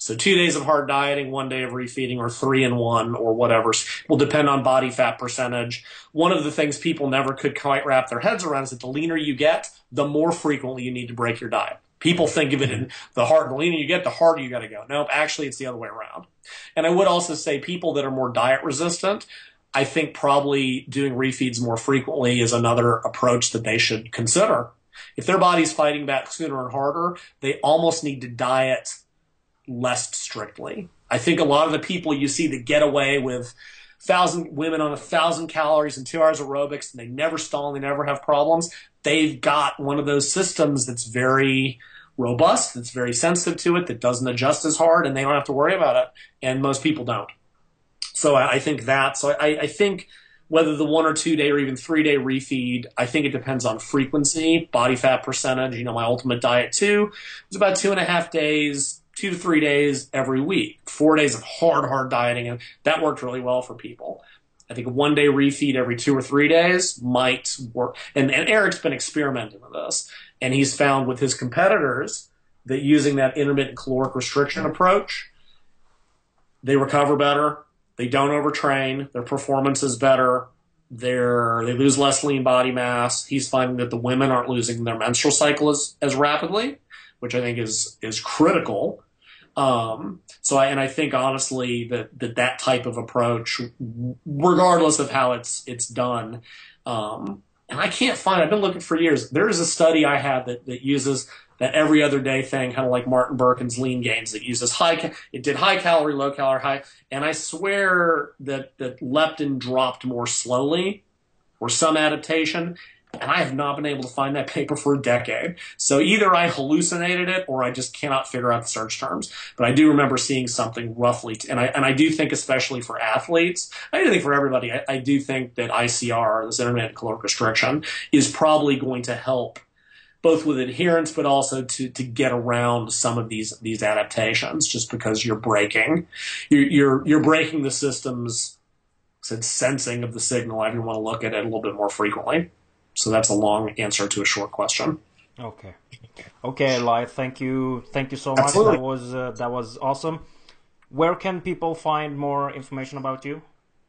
So two days of hard dieting, one day of refeeding, or three in one, or whatever, will depend on body fat percentage. One of the things people never could quite wrap their heads around is that the leaner you get, the more frequently you need to break your diet. People think of it in the hard, the leaner you get, the harder you got to go. Nope, actually, it's the other way around. And I would also say people that are more diet resistant, I think probably doing refeeds more frequently is another approach that they should consider. If their body's fighting back sooner and harder, they almost need to diet less strictly. I think a lot of the people you see that get away with thousand women on a thousand calories and two hours aerobics and they never stall and they never have problems they've got one of those systems that's very robust, that's very sensitive to it, that doesn't adjust as hard, and they don't have to worry about it. And most people don't. So I, I think that. So I, I, think whether the one or two day or even three day refeed, I think it depends on frequency, body fat percentage. You know, my ultimate diet too was about two and a half days, two to three days every week, four days of hard, hard dieting, and that worked really well for people. I think one day refeed every two or three days might work. And, and Eric's been experimenting with this, and he's found with his competitors that using that intermittent caloric restriction approach, they recover better, they don't overtrain, their performance is better, they're, they lose less lean body mass. He's finding that the women aren't losing their menstrual cycle as, as rapidly, which I think is is critical um, so I, and I think honestly that, that that type of approach, regardless of how it's, it's done, um, and I can't find, I've been looking for years. There is a study I have that, that uses that every other day thing, kind of like Martin Berkhan's Leangains that uses high, it did high calorie, low calorie, high. And I swear that, that leptin dropped more slowly or some adaptation and I have not been able to find that paper for a decade. So either I hallucinated it or I just cannot figure out the search terms. But I do remember seeing something roughly, t- and I and I do think, especially for athletes, I do think for everybody, I, I do think that ICR, this intermittent caloric restriction, is probably going to help both with adherence, but also to to get around some of these these adaptations, just because you're breaking, you're you're, you're breaking the system's said sensing of the signal. I do want to look at it a little bit more frequently. So that's a long answer to a short question. Okay. Okay, Lyle, thank you. Thank you so much. Absolutely. That was uh, that was awesome. Where can people find more information about you?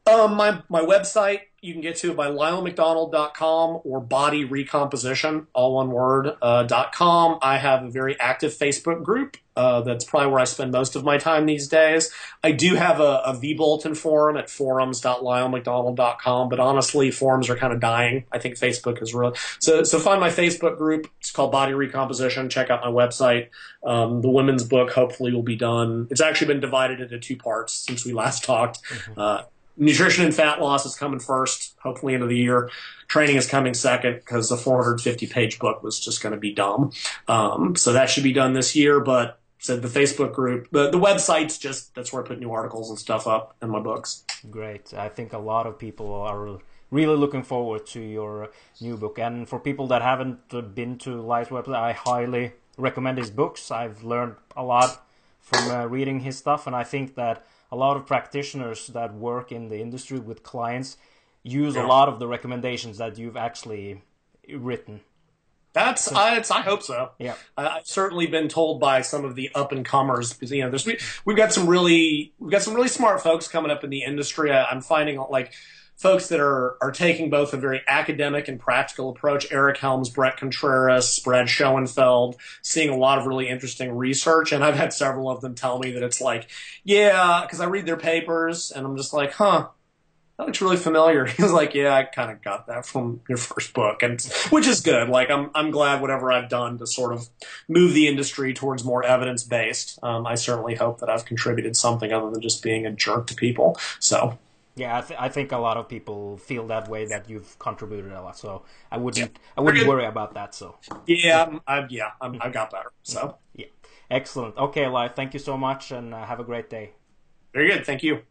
Um, my my website you can get to it by lylemcdonald.com or body recomposition, all one word, uh, dot com. I have a very active Facebook group. Uh, that's probably where I spend most of my time these days. I do have a, a vBulletin forum at forums.lylemcdonald.com, but honestly, forums are kind of dying. I think Facebook is really so. So find my Facebook group. It's called Body Recomposition. Check out my website. Um, the women's book hopefully will be done. It's actually been divided into two parts since we last talked. Mm-hmm. Uh, nutrition and fat loss is coming first, hopefully end of the year. Training is coming second because the 450 page book was just going to be dumb. Um, so that should be done this year, but said the Facebook group, the, the website's just, that's where I put new articles and stuff up in my books. Great. I think a lot of people are really looking forward to your new book. And for people that haven't been to Lyle's website, I highly recommend his books. I've learned a lot from uh, reading his stuff, and I think that a lot of practitioners that work in the industry with clients use yeah. a lot of the recommendations that you've actually written. That's so, I, I hope so. Yeah, I, have certainly been told by some of the up and comers because you know there's we, we've got some really we've got some really smart folks coming up in the industry. I, I'm finding like folks that are are taking both a very academic and practical approach. Eric Helms, Bret Contreras, Brad Schoenfeld, seeing a lot of really interesting research, and I've had several of them tell me that it's like, yeah, because I read their papers, and I'm just like, huh. That looks really familiar. (laughs) He's like, yeah, I kind of got that from your first book, and which is good. Like, I'm I'm glad whatever I've done to sort of move the industry towards more evidence based. Um, I certainly hope that I've contributed something other than just being a jerk to people. So yeah, I, th- I, think a lot of people feel that way that you've contributed a lot. So I wouldn't yeah. I wouldn't worry about that. So yeah, I, yeah, i have got better. So yeah, excellent. Okay, Lyle, thank you so much, and uh, have a great day. Very good. Thank you.